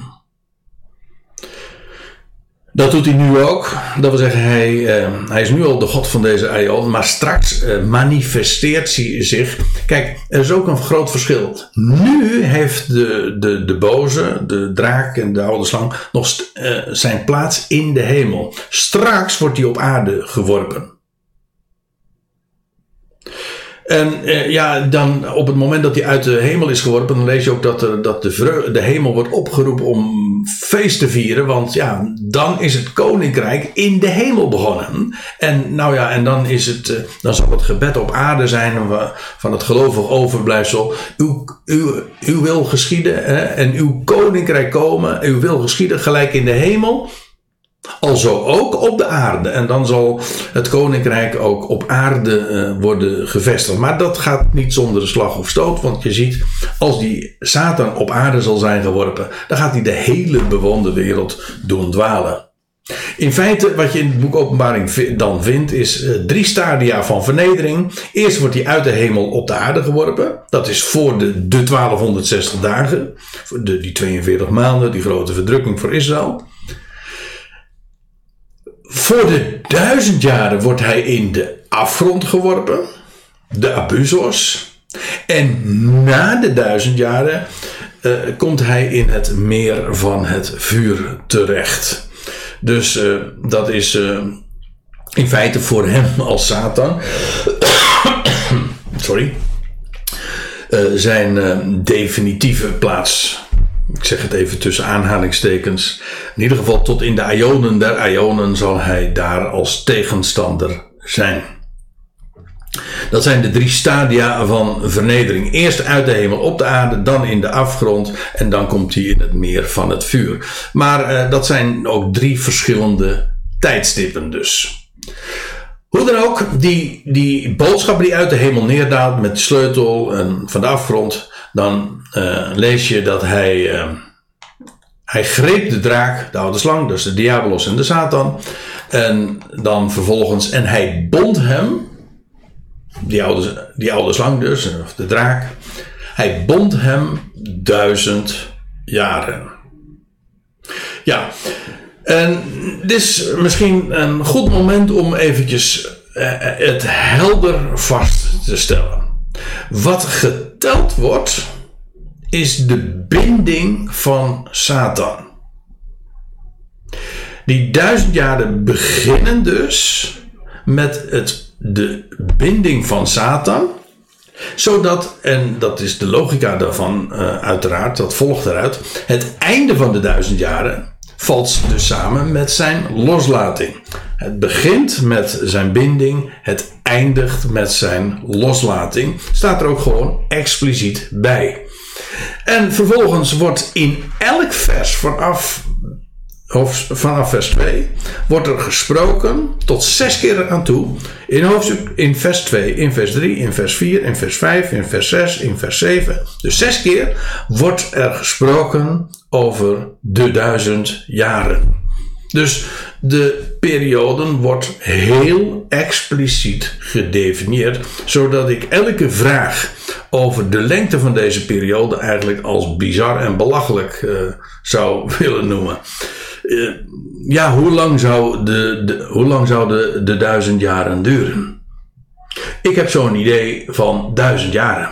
Dat doet hij nu ook. Dat wil zeggen, hij, uh, hij is nu al de God van deze eeuw. Maar straks uh, manifesteert hij zich. Kijk, er is ook een groot verschil. Nu heeft de, de, de boze, de draak en de oude slang nog uh, zijn plaats in de hemel. Straks wordt hij op aarde geworpen. En eh, ja, dan op het moment dat hij uit de hemel is geworpen, dan lees je ook dat, dat de, de hemel wordt opgeroepen om feest te vieren. Want ja, dan is het koninkrijk in de hemel begonnen. En nou ja, en dan is het, eh, dan zal het gebed op aarde zijn van het gelovig overblijfsel. Uw, uw, uw wil geschieden hè, en uw koninkrijk komen, uw wil geschieden gelijk in de hemel Alzo ook op de aarde. En dan zal het koninkrijk ook op aarde uh, worden gevestigd. Maar dat gaat niet zonder de slag of stoot. Want je ziet, als die Satan op aarde zal zijn geworpen, dan gaat hij de hele bewoonde wereld doen dwalen. In feite, wat je in het boek Openbaring dan vindt, is uh, drie stadia van vernedering. Eerst wordt hij uit de hemel op de aarde geworpen. Dat is voor de, de 1260 dagen. De, die 42 maanden, die grote verdrukking voor Israël. Voor de duizend jaren wordt hij in de afgrond geworpen, de Abusos. En na de duizend jaren uh, komt hij in het meer van het vuur terecht. Dus uh, dat is uh, in feite voor hem als Satan. sorry. zijn definitieve plaats ik zeg het even tussen aanhalingstekens. In ieder geval tot in de ionen der ionen zal hij daar als tegenstander zijn. Dat zijn de drie stadia van vernedering. Eerst uit de hemel op de aarde, dan in de afgrond en dan komt hij in het meer van het vuur. Maar uh, dat zijn ook drie verschillende tijdstippen dus. Hoe dan ook, die, die boodschap die uit de hemel neerdaalt met sleutel en van de afgrond, dan uh, lees je dat hij, uh, hij greep de draak, de oude slang, dus de diabolos en de Satan. En dan vervolgens, en hij bond hem, die oude, die oude slang dus, of de draak, hij bond hem duizend jaren. Ja, en dit is misschien een goed moment om eventjes uh, het helder vast te stellen. Wat geteld wordt, is de binding van Satan. Die duizend jaren beginnen dus met het, de binding van Satan. Zodat, en dat is de logica daarvan uh, uiteraard, dat volgt eruit. Het einde van de duizend jaren valt dus samen met zijn loslating. Het begint met zijn binding, het eindigt met zijn loslating. Staat er ook gewoon expliciet bij. En vervolgens wordt in elk vers vanaf vanaf vers 2 wordt er gesproken tot zes keer aan toe. In hoofdstuk in vers 2, in vers 3, in vers 4, in vers 5, in vers 6, in vers 7. Dus zes keer wordt er gesproken over de duizend jaren. Dus de periode wordt heel expliciet gedefinieerd, zodat ik elke vraag over de lengte van deze periode eigenlijk als bizar en belachelijk uh, zou willen noemen. Uh, ja, hoe lang zou, de, de, hoe lang zou de, de duizend jaren duren? Ik heb zo'n idee van duizend jaren.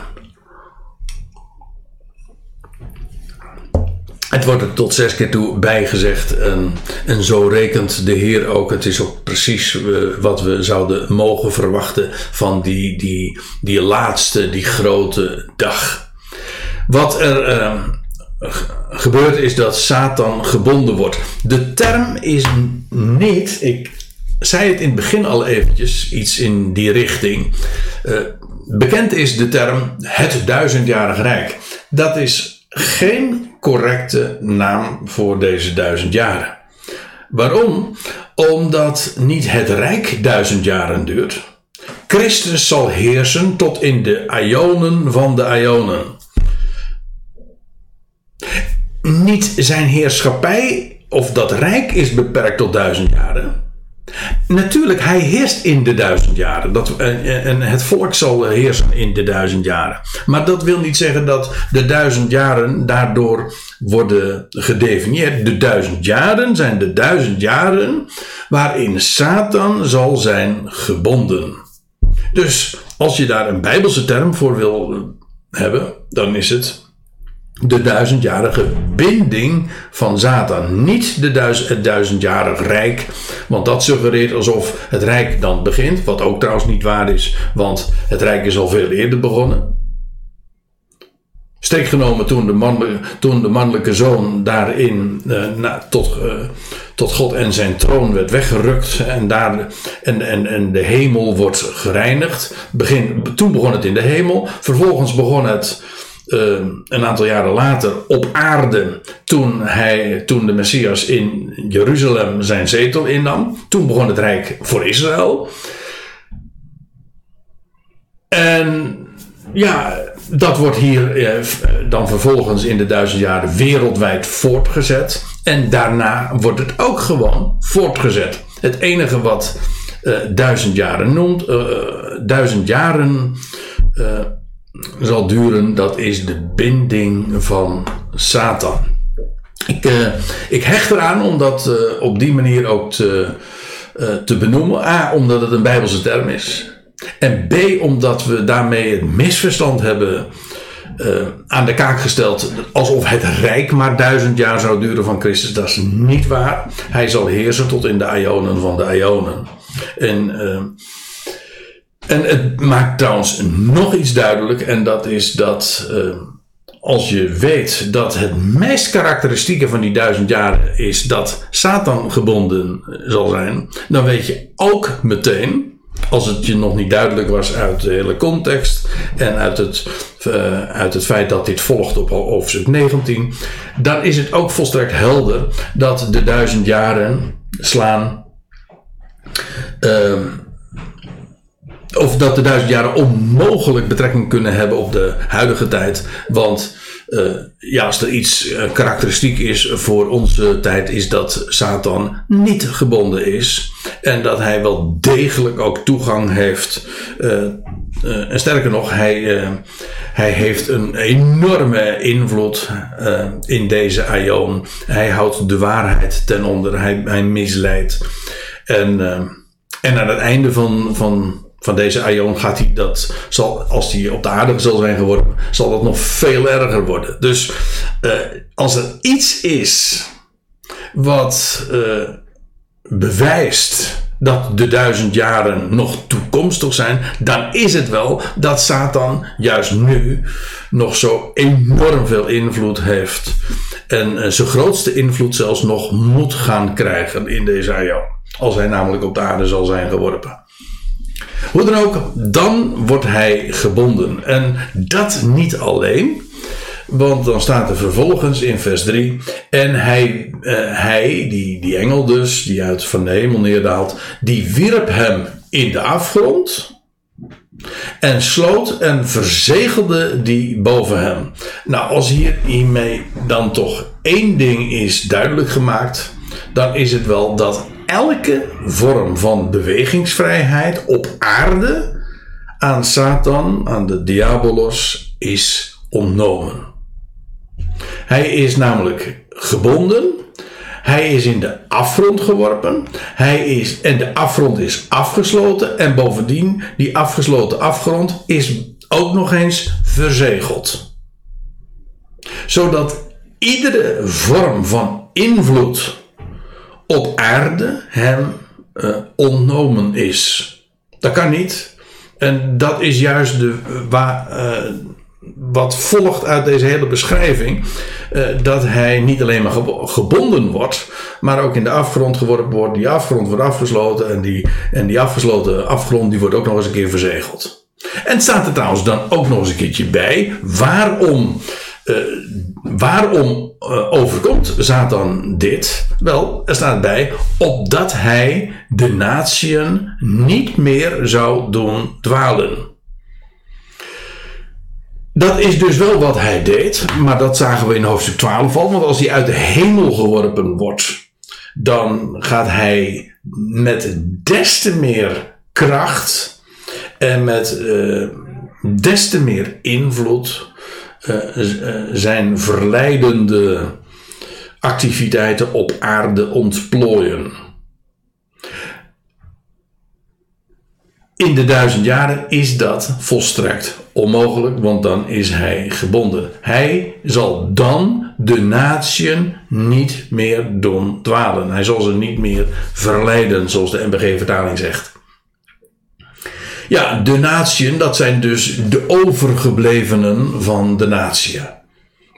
Het wordt er tot zes keer toe bijgezegd. En, en zo rekent de Heer ook. Het is ook precies uh, wat we zouden mogen verwachten van die, die, die laatste, die grote dag. Wat er uh, gebeurt is dat Satan gebonden wordt. De term is niet, ik zei het in het begin al eventjes, iets in die richting. Uh, bekend is de term het duizendjarig rijk. Dat is geen correcte naam voor deze duizend jaren. Waarom? Omdat niet het rijk duizend jaren duurt. Christus zal heersen tot in de ionen van de ionen. Niet zijn heerschappij of dat rijk is beperkt tot duizend jaren. Natuurlijk, hij heerst in de duizend jaren. Dat, en het volk zal heersen in de duizend jaren. Maar dat wil niet zeggen dat de duizend jaren daardoor worden gedefinieerd. De duizend jaren zijn de duizend jaren waarin Satan zal zijn gebonden. Dus als je daar een Bijbelse term voor wil hebben, dan is het de duizendjarige binding van Satan. Niet de het duizendjarig rijk. Want dat suggereert alsof het rijk dan begint. Wat ook trouwens niet waar is. Want het rijk is al veel eerder begonnen. Steek genomen toen de, man, toen de mannelijke zoon daarin uh, na, tot, uh, tot God en zijn troon werd weggerukt. En, daar, en, en, en de hemel wordt gereinigd. Begin, toen begon het in de hemel. Vervolgens begon het een aantal jaren later op aarde, toen, hij, toen de Messias in Jeruzalem zijn zetel innam. Toen begon het Rijk voor Israël. En ja, dat wordt hier eh, dan vervolgens in de duizend jaren wereldwijd voortgezet. En daarna wordt het ook gewoon voortgezet. Het enige wat uh, duizend jaren noemt, uh, duizend jaren zal duren, dat is de binding van Satan. Ik, uh, ik hecht eraan om dat uh, op die manier ook te, uh, te benoemen. A, omdat het een Bijbelse term is. En B, omdat we daarmee het misverstand hebben aan de kaak gesteld. Alsof het rijk maar duizend jaar zou duren van Christus. Dat is niet waar. Hij zal heersen tot in de ionen van de ionen. En en het maakt trouwens nog iets duidelijk, en dat is dat uh, als je weet dat het meest karakteristieke van die duizend jaren is dat Satan gebonden zal zijn, dan weet je ook meteen, als het je nog niet duidelijk was uit de hele context en uit het, uh, uit het feit dat dit volgt op hoofdstuk 19, dan is het ook volstrekt helder dat de duizend jaren slaan. Uh, of dat de duizend jaren onmogelijk betrekking kunnen hebben op de huidige tijd. Want uh, ja, als er iets uh, karakteristiek is voor onze tijd, is dat Satan niet gebonden is. En dat hij wel degelijk ook toegang heeft. Uh, en sterker nog, hij, hij heeft een enorme invloed in deze aion. Hij houdt de waarheid ten onder, hij, hij misleidt. En, en aan het einde van, van van deze Aion gaat hij dat, zal, als hij op de aarde zal zijn geworden, zal dat nog veel erger worden. Dus uh, als er iets is wat uh, bewijst dat de duizend jaren nog toekomstig zijn, dan is het wel dat Satan juist nu nog zo enorm veel invloed heeft. En uh, zijn grootste invloed zelfs nog moet gaan krijgen in deze Aion. Als hij namelijk op de aarde zal zijn geworpen. Hoe dan ook, dan wordt hij gebonden. En dat niet alleen. Want dan staat er vervolgens in vers 3. En hij, uh, hij die, die engel dus, die uit van de hemel neerdaalt, die wierp hem in de afgrond. En sloot en verzegelde die boven hem. Nou, als hier hiermee dan toch één ding is duidelijk gemaakt, dan is het wel dat elke vorm van bewegingsvrijheid op aarde aan Satan, aan de diabolos, is ontnomen. Hij is namelijk gebonden. Hij is in de afgrond geworpen. Hij is, en de afgrond is afgesloten. En bovendien, die afgesloten afgrond is ook nog eens verzegeld. Zodat iedere vorm van invloed op aarde hem uh, ontnomen is. Dat kan niet. En dat is juist de, waar, uh, wat volgt uit deze hele beschrijving. Dat hij niet alleen maar gebonden wordt, maar ook in de afgrond geworpen wordt. Die afgrond wordt afgesloten en die, en die afgesloten afgrond die wordt ook nog eens een keer verzegeld. En staat er trouwens dan ook nog eens een keertje bij waarom uh, waarom uh, overkomt Satan dit? Wel, er staat bij, opdat hij de natieën niet meer zou doen dwalen. Dat is dus wel wat hij deed, maar dat zagen we in hoofdstuk 12 al. Want als hij uit de hemel geworpen wordt, dan gaat hij met des te meer kracht en met uh, des te meer invloed zijn verleidende activiteiten op aarde ontplooien. In de duizend jaren is dat volstrekt onmogelijk, want dan is hij gebonden. Hij zal dan de natieën niet meer doen dwalen. Hij zal ze niet meer verleiden, zoals de MBG-vertaling zegt. Ja, de natieën, dat zijn dus de overgeblevenen van de natie.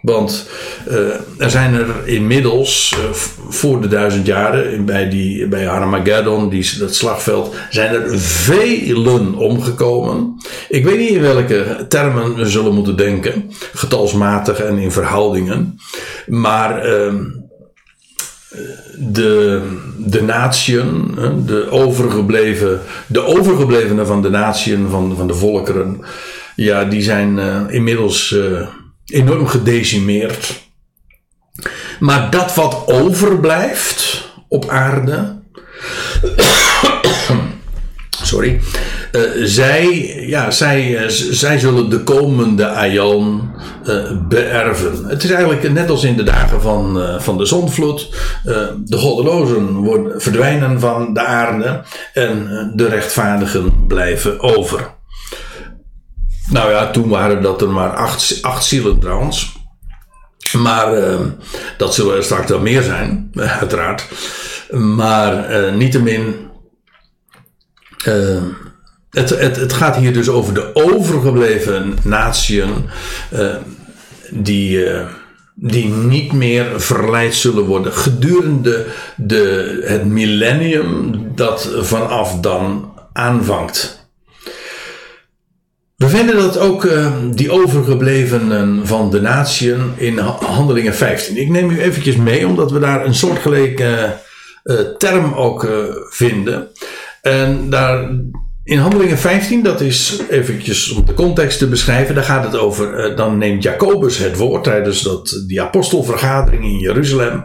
Want uh, er zijn er inmiddels, uh, voor de duizend jaren, bij, die, bij Armageddon, die, dat slagveld, zijn er velen omgekomen. Ik weet niet in welke termen we zullen moeten denken, getalsmatig en in verhoudingen. Maar uh, de, de natieën, de, overgebleven, de overgeblevenen van de natieën, van, van de volkeren, ja, die zijn uh, inmiddels uh, enorm gedecimeerd. Maar dat wat overblijft op aarde, sorry, uh, zij, ja, zij, zij zullen de komende aion uh, beërven. Het is eigenlijk net als in de dagen van, uh, van de zonvloed. Uh, de goddelozen worden, verdwijnen van de aarde en de rechtvaardigen blijven over. Nou ja, toen waren dat er maar acht, acht zielen trouwens. Maar dat zullen er straks wel meer zijn, uiteraard. Maar niettemin. Het, het, het, gaat hier dus over de overgebleven natieën uh, die, uh, die niet meer verleid zullen worden gedurende de, het millennium dat vanaf dan aanvangt. We vinden dat ook uh, die overgeblevenen van de natieën in Handelingen 15. Ik neem u eventjes mee, omdat we daar een soortgelijke term ook vinden. En daar in Handelingen 15, dat is eventjes om de context te beschrijven, daar gaat het over, eh, dan neemt Jacobus het woord tijdens dat, die apostelvergadering in Jeruzalem.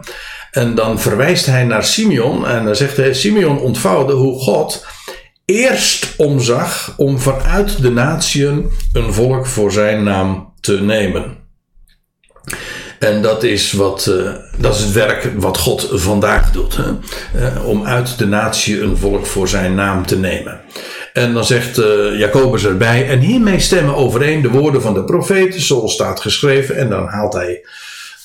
En dan verwijst hij naar Simeon en dan zegt hij, Simeon ontvouwde hoe God eerst omzag om vanuit de natieën een volk voor zijn naam te nemen. En dat is, wat, uh, dat is het werk wat God vandaag doet. Hè? Uh, om uit de natie een volk voor zijn naam te nemen. En dan zegt uh, Jacobus erbij, en hiermee stemmen overeen de woorden van de profeten, zoals staat geschreven. En dan haalt hij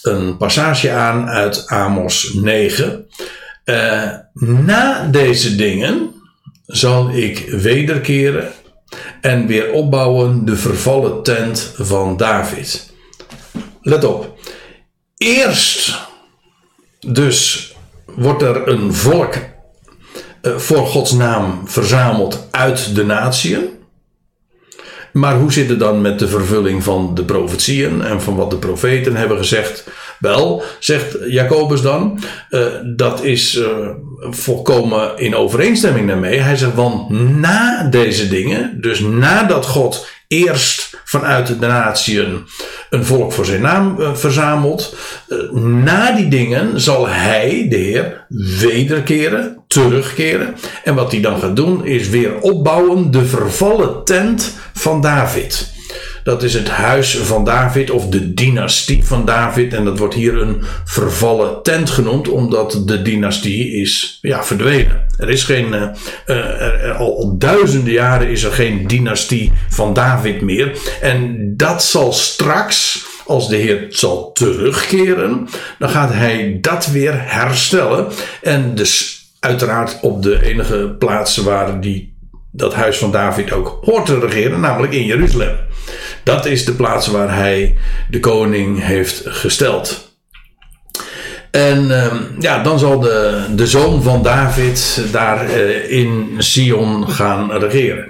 een passage aan uit Amos 9. Uh, na deze dingen zal ik wederkeren en weer opbouwen de vervallen tent van David. Let op. Eerst dus wordt er een volk eh, voor Gods naam verzameld uit de natieën. Maar hoe zit het dan met de vervulling van de profetieën en van wat de profeten hebben gezegd? Wel, zegt Jacobus dan, uh, dat is uh, volkomen in overeenstemming daarmee. Hij zegt, want na deze dingen, dus nadat God eerst vanuit de natieën een volk voor zijn naam verzamelt. Na die dingen zal hij, de Heer, wederkeren, terugkeren. En wat hij dan gaat doen is weer opbouwen de vervallen tent van David. Dat is het huis van David of de dynastie van David. En dat wordt hier een vervallen tent genoemd, omdat de dynastie is ja, verdwenen. Er is geen, uh, al, al duizenden jaren is er geen dynastie van David meer. En dat zal straks, als de Heer zal terugkeren, dan gaat hij dat weer herstellen. En dus uiteraard op de enige plaats waar die dat huis van David ook hoort te regeren, namelijk in Jeruzalem. Dat is de plaats waar hij de koning heeft gesteld. En uh, ja, dan zal de, de zoon van David daar uh, in Sion gaan regeren.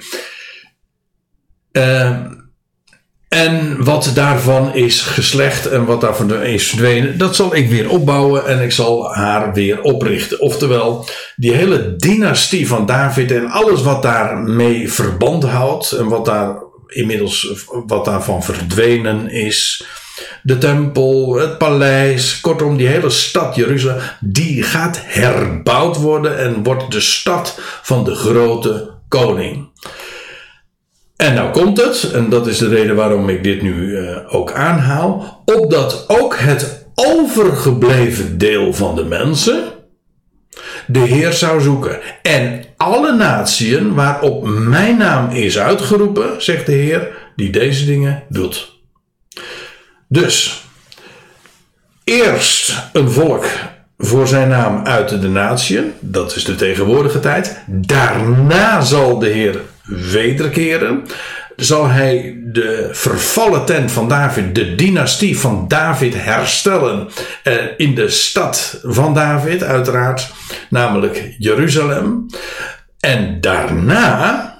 Uh, en wat daarvan is geslecht en wat daarvan is verdwenen, dat zal ik weer opbouwen en ik zal haar weer oprichten. Oftewel, die hele dynastie van David en alles wat daarmee verband houdt en wat daar inmiddels wat daarvan verdwenen is. De tempel, het paleis, kortom die hele stad Jeruzalem, die gaat herbouwd worden en wordt de stad van de grote koning. En nou komt het, en dat is de reden waarom ik dit nu uh, ook aanhaal, opdat ook het overgebleven deel van de mensen de Heer zou zoeken. En alle natieën waarop mijn naam is uitgeroepen, zegt de Heer, die deze dingen doet. Dus, eerst een volk voor zijn naam uit de natieën, dat is de tegenwoordige tijd. Daarna zal de Heer wederkeren, zal hij de vervallen tent van David, de dynastie van David herstellen eh, in de stad van David, uiteraard, namelijk Jeruzalem. En daarna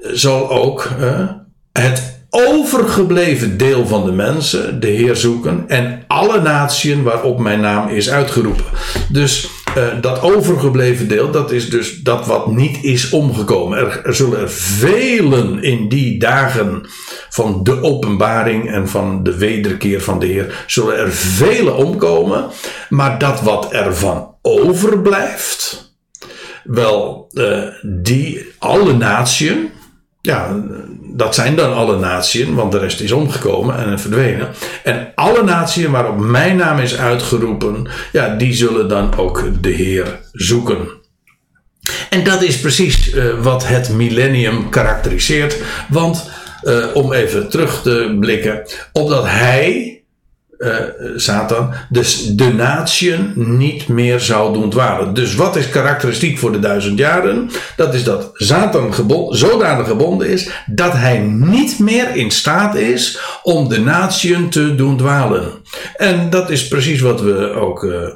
zal ook uh, het overgebleven deel van de mensen de Heer zoeken en alle natieën waarop mijn naam is uitgeroepen. Dus uh, dat overgebleven deel, dat is dus dat wat niet is omgekomen. Er, zullen er velen in die dagen van de openbaring en van de wederkeer van de Heer, zullen er velen omkomen. Maar dat wat ervan overblijft, wel, uh, die alle natieën, ja, dat zijn dan alle natieën, want de rest is omgekomen en verdwenen. En alle natieën waarop mijn naam is uitgeroepen, ja, die zullen dan ook de Heer zoeken. En dat is precies uh, wat het millennium karakteriseert. Want uh, om even terug te blikken, opdat hij, uh, Satan, dus de natieën niet meer zou doen dwalen. Dus wat is karakteristiek voor de duizend jaren? Dat is dat Satan gebond, zodanig gebonden is dat hij niet meer in staat is om de natieën te doen dwalen. En dat is precies wat we ook uh,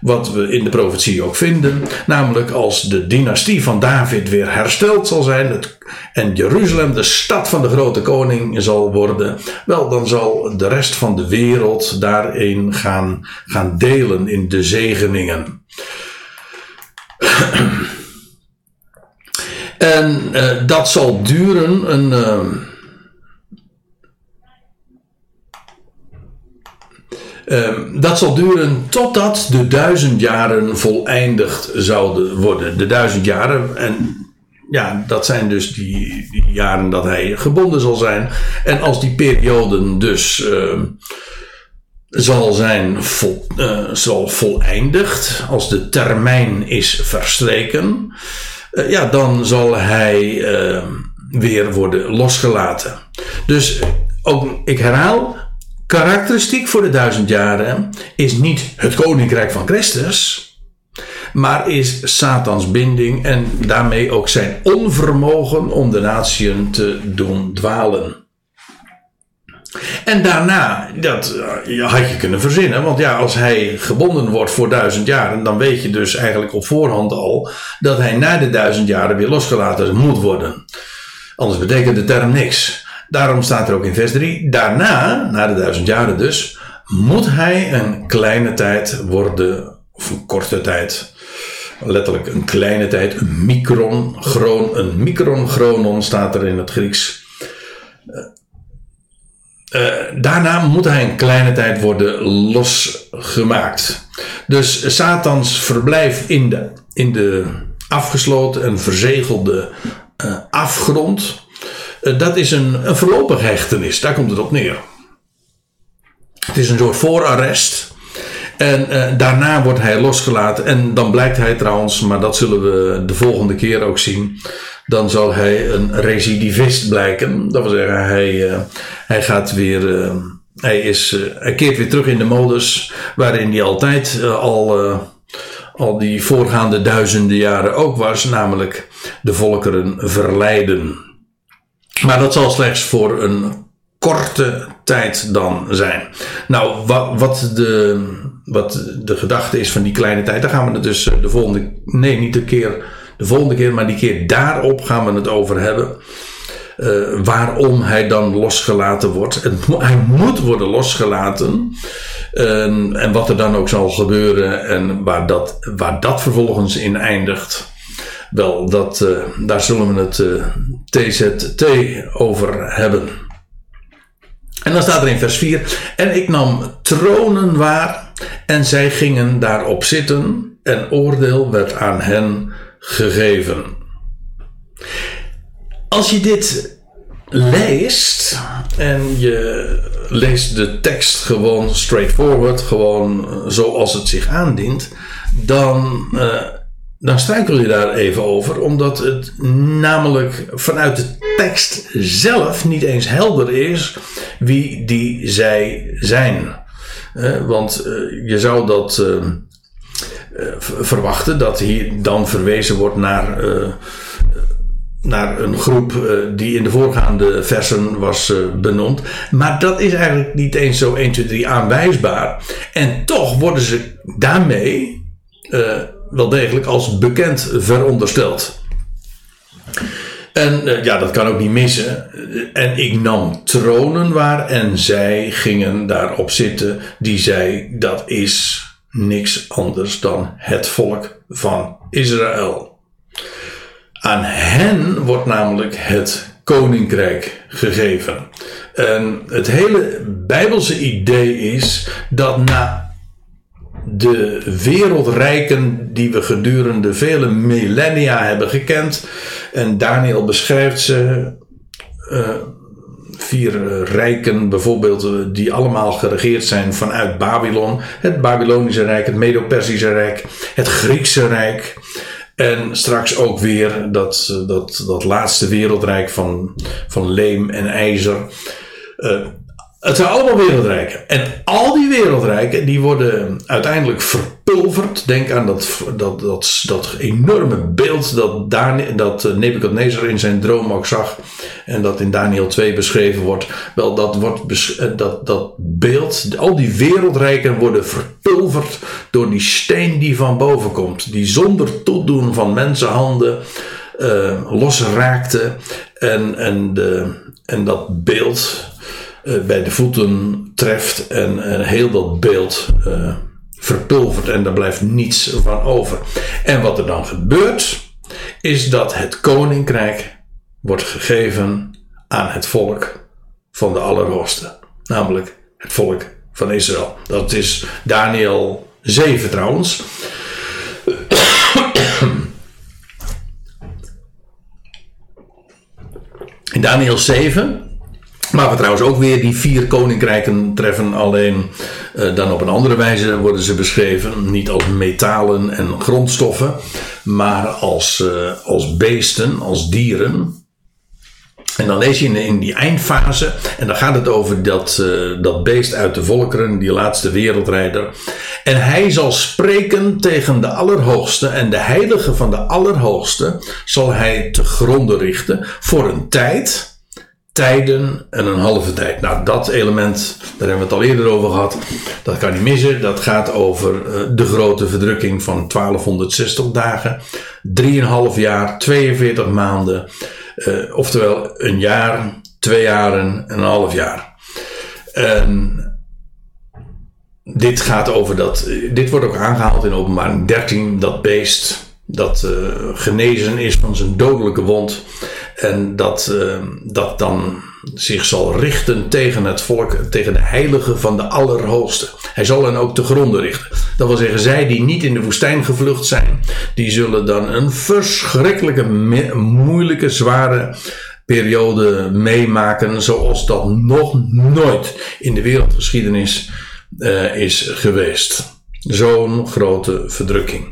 wat we in de profetie ook vinden. Namelijk als de dynastie van David weer hersteld zal zijn. Het, en Jeruzalem de stad van de grote koning zal worden. Wel, dan zal de rest van de wereld daarin gaan, gaan delen in de zegeningen. en uh, dat zal duren een. Uh, Um, dat zal duren totdat de duizend jaren voleindigd zouden worden. De duizend jaren, en ja, dat zijn dus die, die jaren dat hij gebonden zal zijn. En als die perioden dus uh, zal zijn vol, uh, zal voleindigd, als de termijn is verstreken, uh, ja, dan zal hij ehm, weer worden losgelaten. Dus ook, ik herhaal, Karakteristiek voor de duizend jaren is niet het koninkrijk van Christus, maar is Satans binding en daarmee ook zijn onvermogen om de natieën te doen dwalen. En daarna, dat had je kunnen verzinnen, want ja, als hij gebonden wordt voor duizend jaren, dan weet je dus eigenlijk op voorhand al dat hij na de duizend jaren weer losgelaten moet worden. Anders betekent de term niks. Daarom staat er ook in vers 3: Daarna, na de duizend jaren dus, moet hij een kleine tijd worden, of een korte tijd, letterlijk een kleine tijd, een micron, chron, een micron chronon staat er in het Grieks. Uh, daarna moet hij een kleine tijd worden losgemaakt. Dus Satans verblijf in de, in de afgesloten en verzegelde uh, afgrond, dat is een, een voorlopig hechtenis. Daar komt het op neer. Het is een soort voorarrest. En uh, daarna wordt hij losgelaten. En dan blijkt hij trouwens, maar dat zullen we de volgende keer ook zien. Dan zal hij een recidivist blijken. Dat wil zeggen, hij, uh, hij gaat weer. Hij, is, hij keert weer terug in de modus waarin hij altijd al, al die voorgaande duizenden jaren ook was. Namelijk de volkeren verleiden. Maar dat zal slechts voor een korte tijd dan zijn. Nou, wat, wat, de, wat de gedachte is van die kleine tijd, daar gaan we het dus eh, de volgende, nee, niet de keer, de volgende keer, maar die keer daarop gaan we het over hebben. Uh, waarom hij dan losgelaten wordt. Hij moet worden losgelaten. En, en, wat er dan ook zal gebeuren en waar dat, waar dat vervolgens in eindigt. Wel, dat, uh, daar zullen we het TZT over hebben. En dan staat er in vers 4: En ik nam tronen waar, en zij gingen daarop zitten, en oordeel werd aan hen gegeven. Als je dit leest en je leest de tekst gewoon straightforward, gewoon zoals het zich aandient, dan dan struikel je daar even over, omdat het namelijk vanuit de tekst zelf niet eens helder is wie die zij zijn. want uh, je zou dat uh, verwachten, dat hier dan verwezen wordt naar, naar een groep die in de voorgaande versen was benoemd. Maar dat is eigenlijk niet eens zo 1, 2, 3 aanwijsbaar. En toch worden ze daarmee wel degelijk als bekend verondersteld. En uh, ja, dat kan ook niet missen. En ik nam tronen waar en zij gingen daarop zitten. Die zei: dat is niks anders dan het volk van Israël. Aan hen wordt namelijk het koninkrijk gegeven. En het hele Bijbelse idee is dat na de wereldrijken die we gedurende vele millennia hebben gekend. En Daniel beschrijft ze. Uh, vier rijken bijvoorbeeld, eh, die allemaal geregeerd zijn vanuit Babylon. Het Babylonische Rijk, het Medo-Persische Rijk, het Griekse Rijk. En straks ook weer dat, dat, dat laatste wereldrijk van, van leem en ijzer. Het zijn allemaal wereldrijken. En al die wereldrijken die worden uiteindelijk verpulverd. Denk aan dat, dat, dat, dat enorme beeld dat, Daniel, dat eh, Nebuchadnezzar in zijn droom ook zag. En dat in Daniel 2 beschreven wordt. Wel, dat, wordt eh, dat, dat beeld, al die wereldrijken worden verpulverd door die steen die van boven komt. Die zonder toedoen van mensenhanden uh, losraakte. En, en, de, en dat beeld bij de voeten treft en, en heel dat beeld uh, verpulvert en daar blijft niets van over. En wat er dan gebeurt, is dat het koninkrijk wordt gegeven aan het volk van de Allerhoogste, namelijk het volk van Israël. Dat is Daniel 7 trouwens. In Daniel 7 maar we trouwens ook weer die vier koninkrijken treffen, alleen uh, dan op een andere wijze worden ze beschreven. Niet als metalen en grondstoffen, maar als, uh, als beesten, als dieren. En dan lees je in, in die eindfase, en dan gaat het over dat, uh, dat beest uit de volkeren, die laatste wereldrijder. En hij zal spreken tegen de Allerhoogste, en de heilige van de Allerhoogste zal hij te gronden richten voor een tijd tijden en een halve tijd. Nou, dat element, daar hebben we het al eerder over gehad. Dat kan niet missen. Dat gaat over uh, de grote verdrukking van 1260 dagen, 3,5 jaar, 42 maanden. oftewel een jaar, twee jaren en een half jaar. En dit gaat over dat. Dit wordt ook aangehaald in openbaring 13, dat beest dat uh, genezen is van zijn dodelijke wond. En dat, uh, dat dan zich zal richten tegen het volk, tegen de heiligen van de Allerhoogste. Hij zal hen ook te gronden richten. Dat wil zeggen, zij die niet in de woestijn gevlucht zijn, die zullen dan een verschrikkelijke, moeilijke, zware periode meemaken, zoals dat nog nooit in de wereldgeschiedenis uh, is geweest. Zo'n grote verdrukking.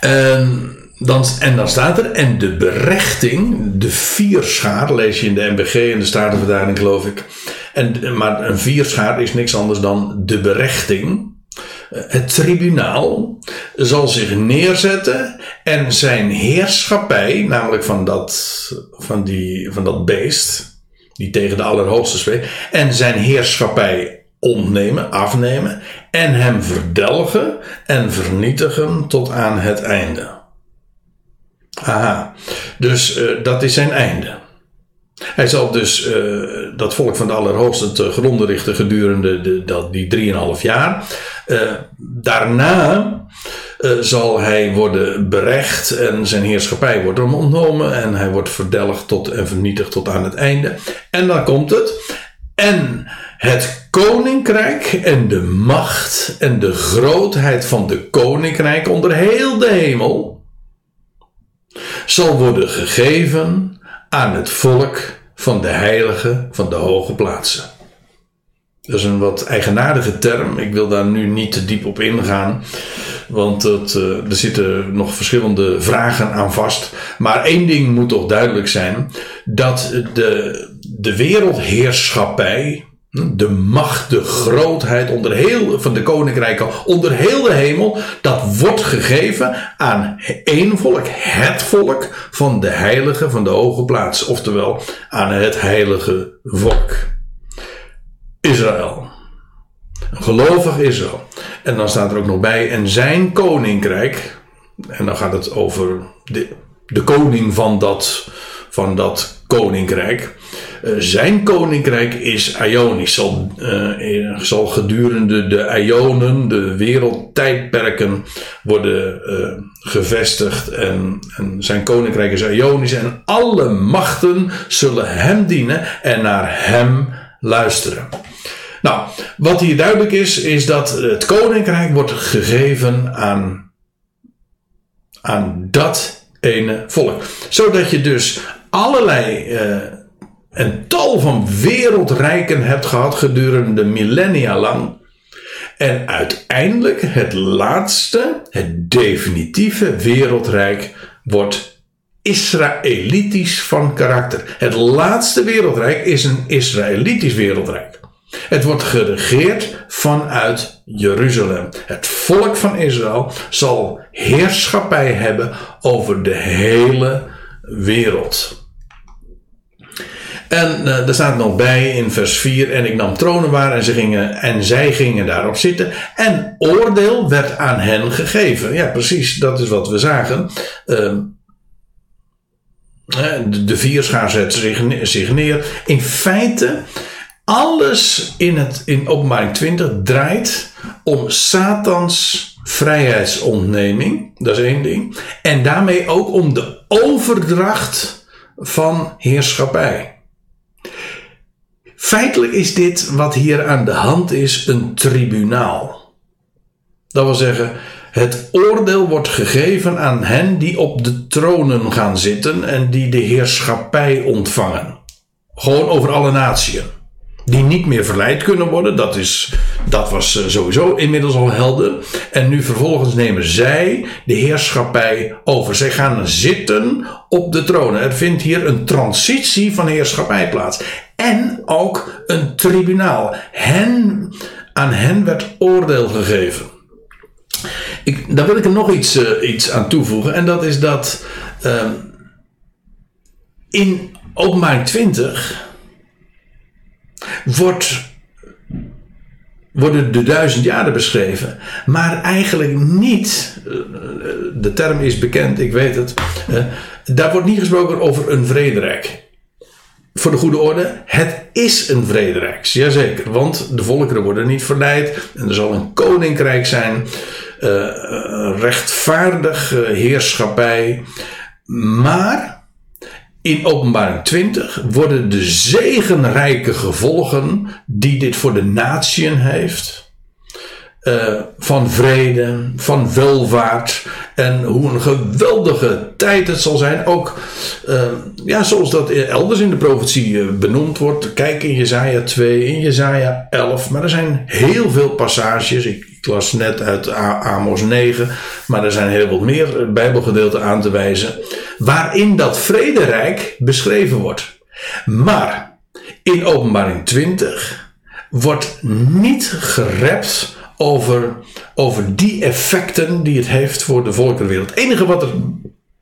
En dan, en dan staat er, en de berechting, de vierschaar, lees je in de MBG en de Statenvertaling geloof ik. En, maar een vierschaar is niks anders dan de berechting. Het tribunaal zal zich neerzetten en zijn heerschappij, namelijk van dat, van die, van dat beest, die tegen de Allerhoogste spreekt, en zijn heerschappij ontnemen, afnemen en hem verdelgen en vernietigen tot aan het einde. Aha, dus uh, dat is zijn einde. Hij zal dus uh, dat volk van de Allerhoogste te gronden richten gedurende de, dat, die drieënhalf jaar. Uh, daarna zal hij worden berecht en zijn heerschappij wordt hem ontnomen en hij wordt verdelgd tot en vernietigd tot aan het einde. En dan komt het. En het koninkrijk en de macht en de grootheid van de koninkrijk onder heel de hemel zal worden gegeven aan het volk van de heiligen van de hoge plaatsen. Dat is een wat eigenaardige term. Ik wil daar nu niet te diep op ingaan. Want uh, er zitten nog verschillende vragen aan vast. Maar één ding moet toch duidelijk zijn: dat de, de wereldheerschappij de macht, de grootheid onder heel, van de koninkrijken onder heel de hemel, dat wordt gegeven aan één volk, het volk van de heilige van de hoge plaats, oftewel aan het heilige volk. Israël. Een gelovig Israël. En dan staat er ook nog bij, en zijn koninkrijk, en dan gaat het over de, de koning van dat, van dat koninkrijk. Eh, zijn koninkrijk is Ionisch. Zal, uh, zal gedurende de Ionen, de wereldtijdperken, worden gevestigd. En, en, zijn koninkrijk is Ionisch. En alle machten zullen hem dienen en naar hem luisteren. Nou, wat hier duidelijk is, is dat het koninkrijk wordt gegeven aan, aan dat ene volk. Zodat je dus allerlei een tal van wereldrijken hebt gehad gedurende millennia lang. En uiteindelijk het laatste, het definitieve wereldrijk wordt Israëlitisch van karakter. Het laatste wereldrijk is een Israëlitisch wereldrijk. Het wordt geregeerd vanuit Jeruzalem. Het volk van Israël zal heerschappij hebben over de hele wereld. En uh, er staat nog bij in vers 4: En ik nam tronen waar en, ze gingen, en zij gingen daarop zitten. En oordeel werd aan hen gegeven. Ja, precies, dat is wat we zagen. De, de vierschaar zet zich, zich neer. In feite, alles in, het, in openbaring 20 draait om Satans vrijheidsontneming. Dat is één ding. En daarmee ook om de overdracht van heerschappij. Feitelijk is dit wat hier aan de hand is een tribunaal. Dat wil zeggen, het oordeel wordt gegeven aan hen die op de tronen gaan zitten en die de heerschappij ontvangen. Gewoon over alle naties. Die niet meer verleid kunnen worden, dat, is, dat was eh, sowieso inmiddels al helder. En nu vervolgens nemen zij de heerschappij over. Zij gaan zitten op de tronen. Er vindt hier een transitie van heerschappij plaats en ook een tribunaal. Hen, aan hen werd oordeel gegeven. Ik, daar wil ik er nog iets, uh, iets aan toevoegen. En dat is dat uh, in openbaring 20 wordt, worden de duizend jaren beschreven. Maar eigenlijk niet uh, de term is bekend, ik weet het. daar wordt niet gesproken over een vrederijk. Voor de goede orde, het is een vrederijk, jazeker. Want de volkeren worden niet verleid en er zal een koninkrijk zijn, uh, rechtvaardig heerschappij. Maar in openbaring 20 worden de zegenrijke gevolgen die dit voor de natieën heeft, uh, van vrede, van welvaart en hoe een geweldige tijd het zal zijn. Ook uh, ja, zoals dat elders in de profetie uh, benoemd wordt. Kijk in Jezaja 2, in Jezaja 11. Maar er zijn heel veel passages. Ik, las net uit Amos 9. Maar er zijn heel wat meer bijbelgedeelten aan te wijzen. Waarin dat vrederijk beschreven wordt. Maar in openbaring 20 wordt niet gerept over, over die effecten die het heeft voor de volkerenwereld. Het enige wat er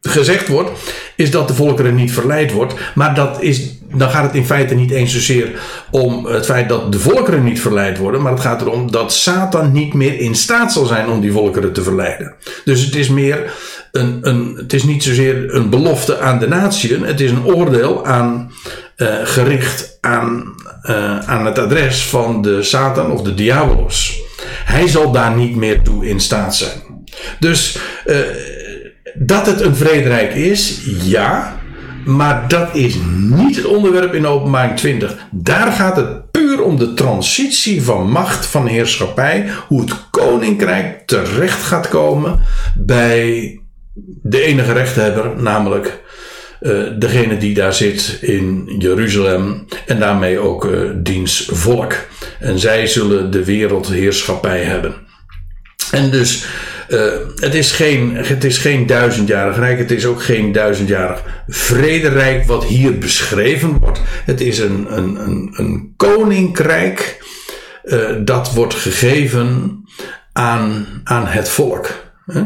gezegd wordt, is dat de volkeren niet verleid wordt. Maar dat is, dan gaat het in feite niet eens zozeer om het feit dat de volkeren niet verleid worden. Maar het gaat erom dat Satan niet meer in staat zal zijn om die volkeren te verleiden. Dus het is meer een, een het is niet zozeer een belofte aan de natieën. Het is een oordeel aan, uh, gericht aan, uh, aan het adres van de Satan of de diabolos. Hij zal daar niet meer toe in staat zijn. Dus uh, dat het een vrederijk is, ja. Maar dat is niet het onderwerp in openbaring 20. Daar gaat het puur om de transitie van macht, van heerschappij. Hoe het koninkrijk terecht gaat komen bij de enige rechthebber, namelijk degene die daar zit in Jeruzalem en daarmee ook uh, diens volk. En zij zullen de wereldheerschappij hebben. En dus, uh, het, is geen, het is geen duizendjarig rijk, het is ook geen duizendjarig vrederijk wat hier beschreven wordt. Het is een, een, een, een koninkrijk dat wordt gegeven aan, aan het volk. Hè?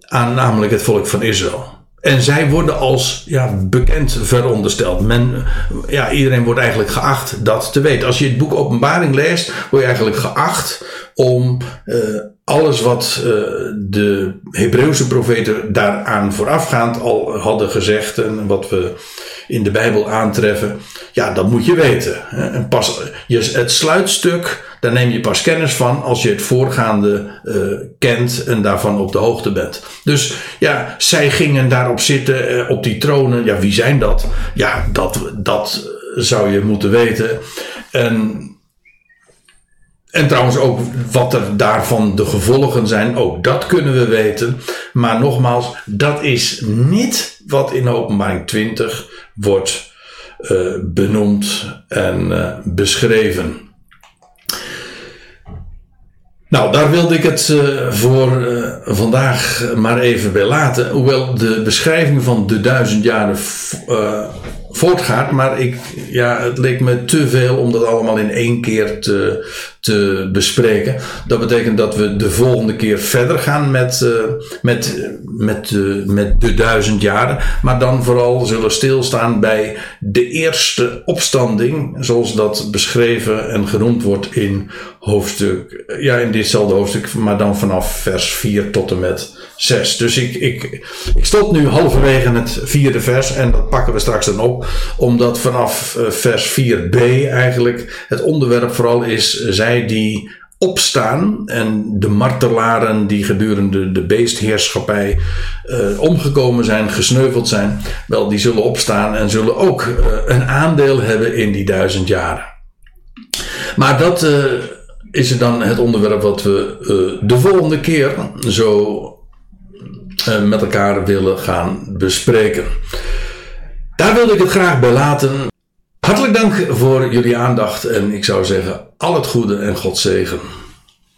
Aan namelijk het volk van Israël. En zij worden als ja, bekend verondersteld. Men, ja, iedereen wordt eigenlijk geacht dat te weten. Als je het boek Openbaring leest, word je eigenlijk geacht om uh, alles wat uh, de Hebreeuwse profeten daaraan voorafgaand al hadden gezegd en wat we in de Bijbel aantreffen, ja, dat moet je weten. En pas het sluitstuk daar neem je pas kennis van als je het voorgaande uh, kent en daarvan op de hoogte bent. Dus ja, zij gingen daarop zitten, uh, op die tronen. Ja, wie zijn dat? Ja, dat, dat zou je moeten weten. En, en trouwens ook wat er daarvan de gevolgen zijn, ook dat kunnen we weten. Maar nogmaals, dat is niet wat in openbaring 20 wordt uh, benoemd en beschreven. Nou, daar wilde ik het uh, voor uh, vandaag maar even bij laten. Hoewel de beschrijving van de duizend jaren uh, voortgaat. Maar ik, ja, het leek me te veel om dat allemaal in één keer te, bespreken. Dat betekent dat we de volgende keer verder gaan met, uh, met, met, uh, met de duizend jaren. Maar dan vooral zullen stilstaan bij de eerste opstanding. Zoals dat beschreven en genoemd wordt in hoofdstuk. Ja, in ditzelfde hoofdstuk. Maar dan vanaf vers 4 tot en met 6. Dus ik, ik, ik stop nu halverwege het vierde vers. En dat pakken we straks dan op. Omdat vanaf uh, vers 4b eigenlijk het onderwerp vooral is. Die opstaan en de martelaren die gedurende de beestheerschappij uh, omgekomen zijn, gesneuveld zijn, wel, die zullen opstaan en zullen ook uh, een aandeel hebben in die duizend jaren. Maar dat uh, is dan het onderwerp wat we de volgende keer zo met elkaar willen gaan bespreken. Daar wilde ik het graag bij laten. Hartelijk dank voor jullie aandacht en ik zou zeggen al het goede en God zegen.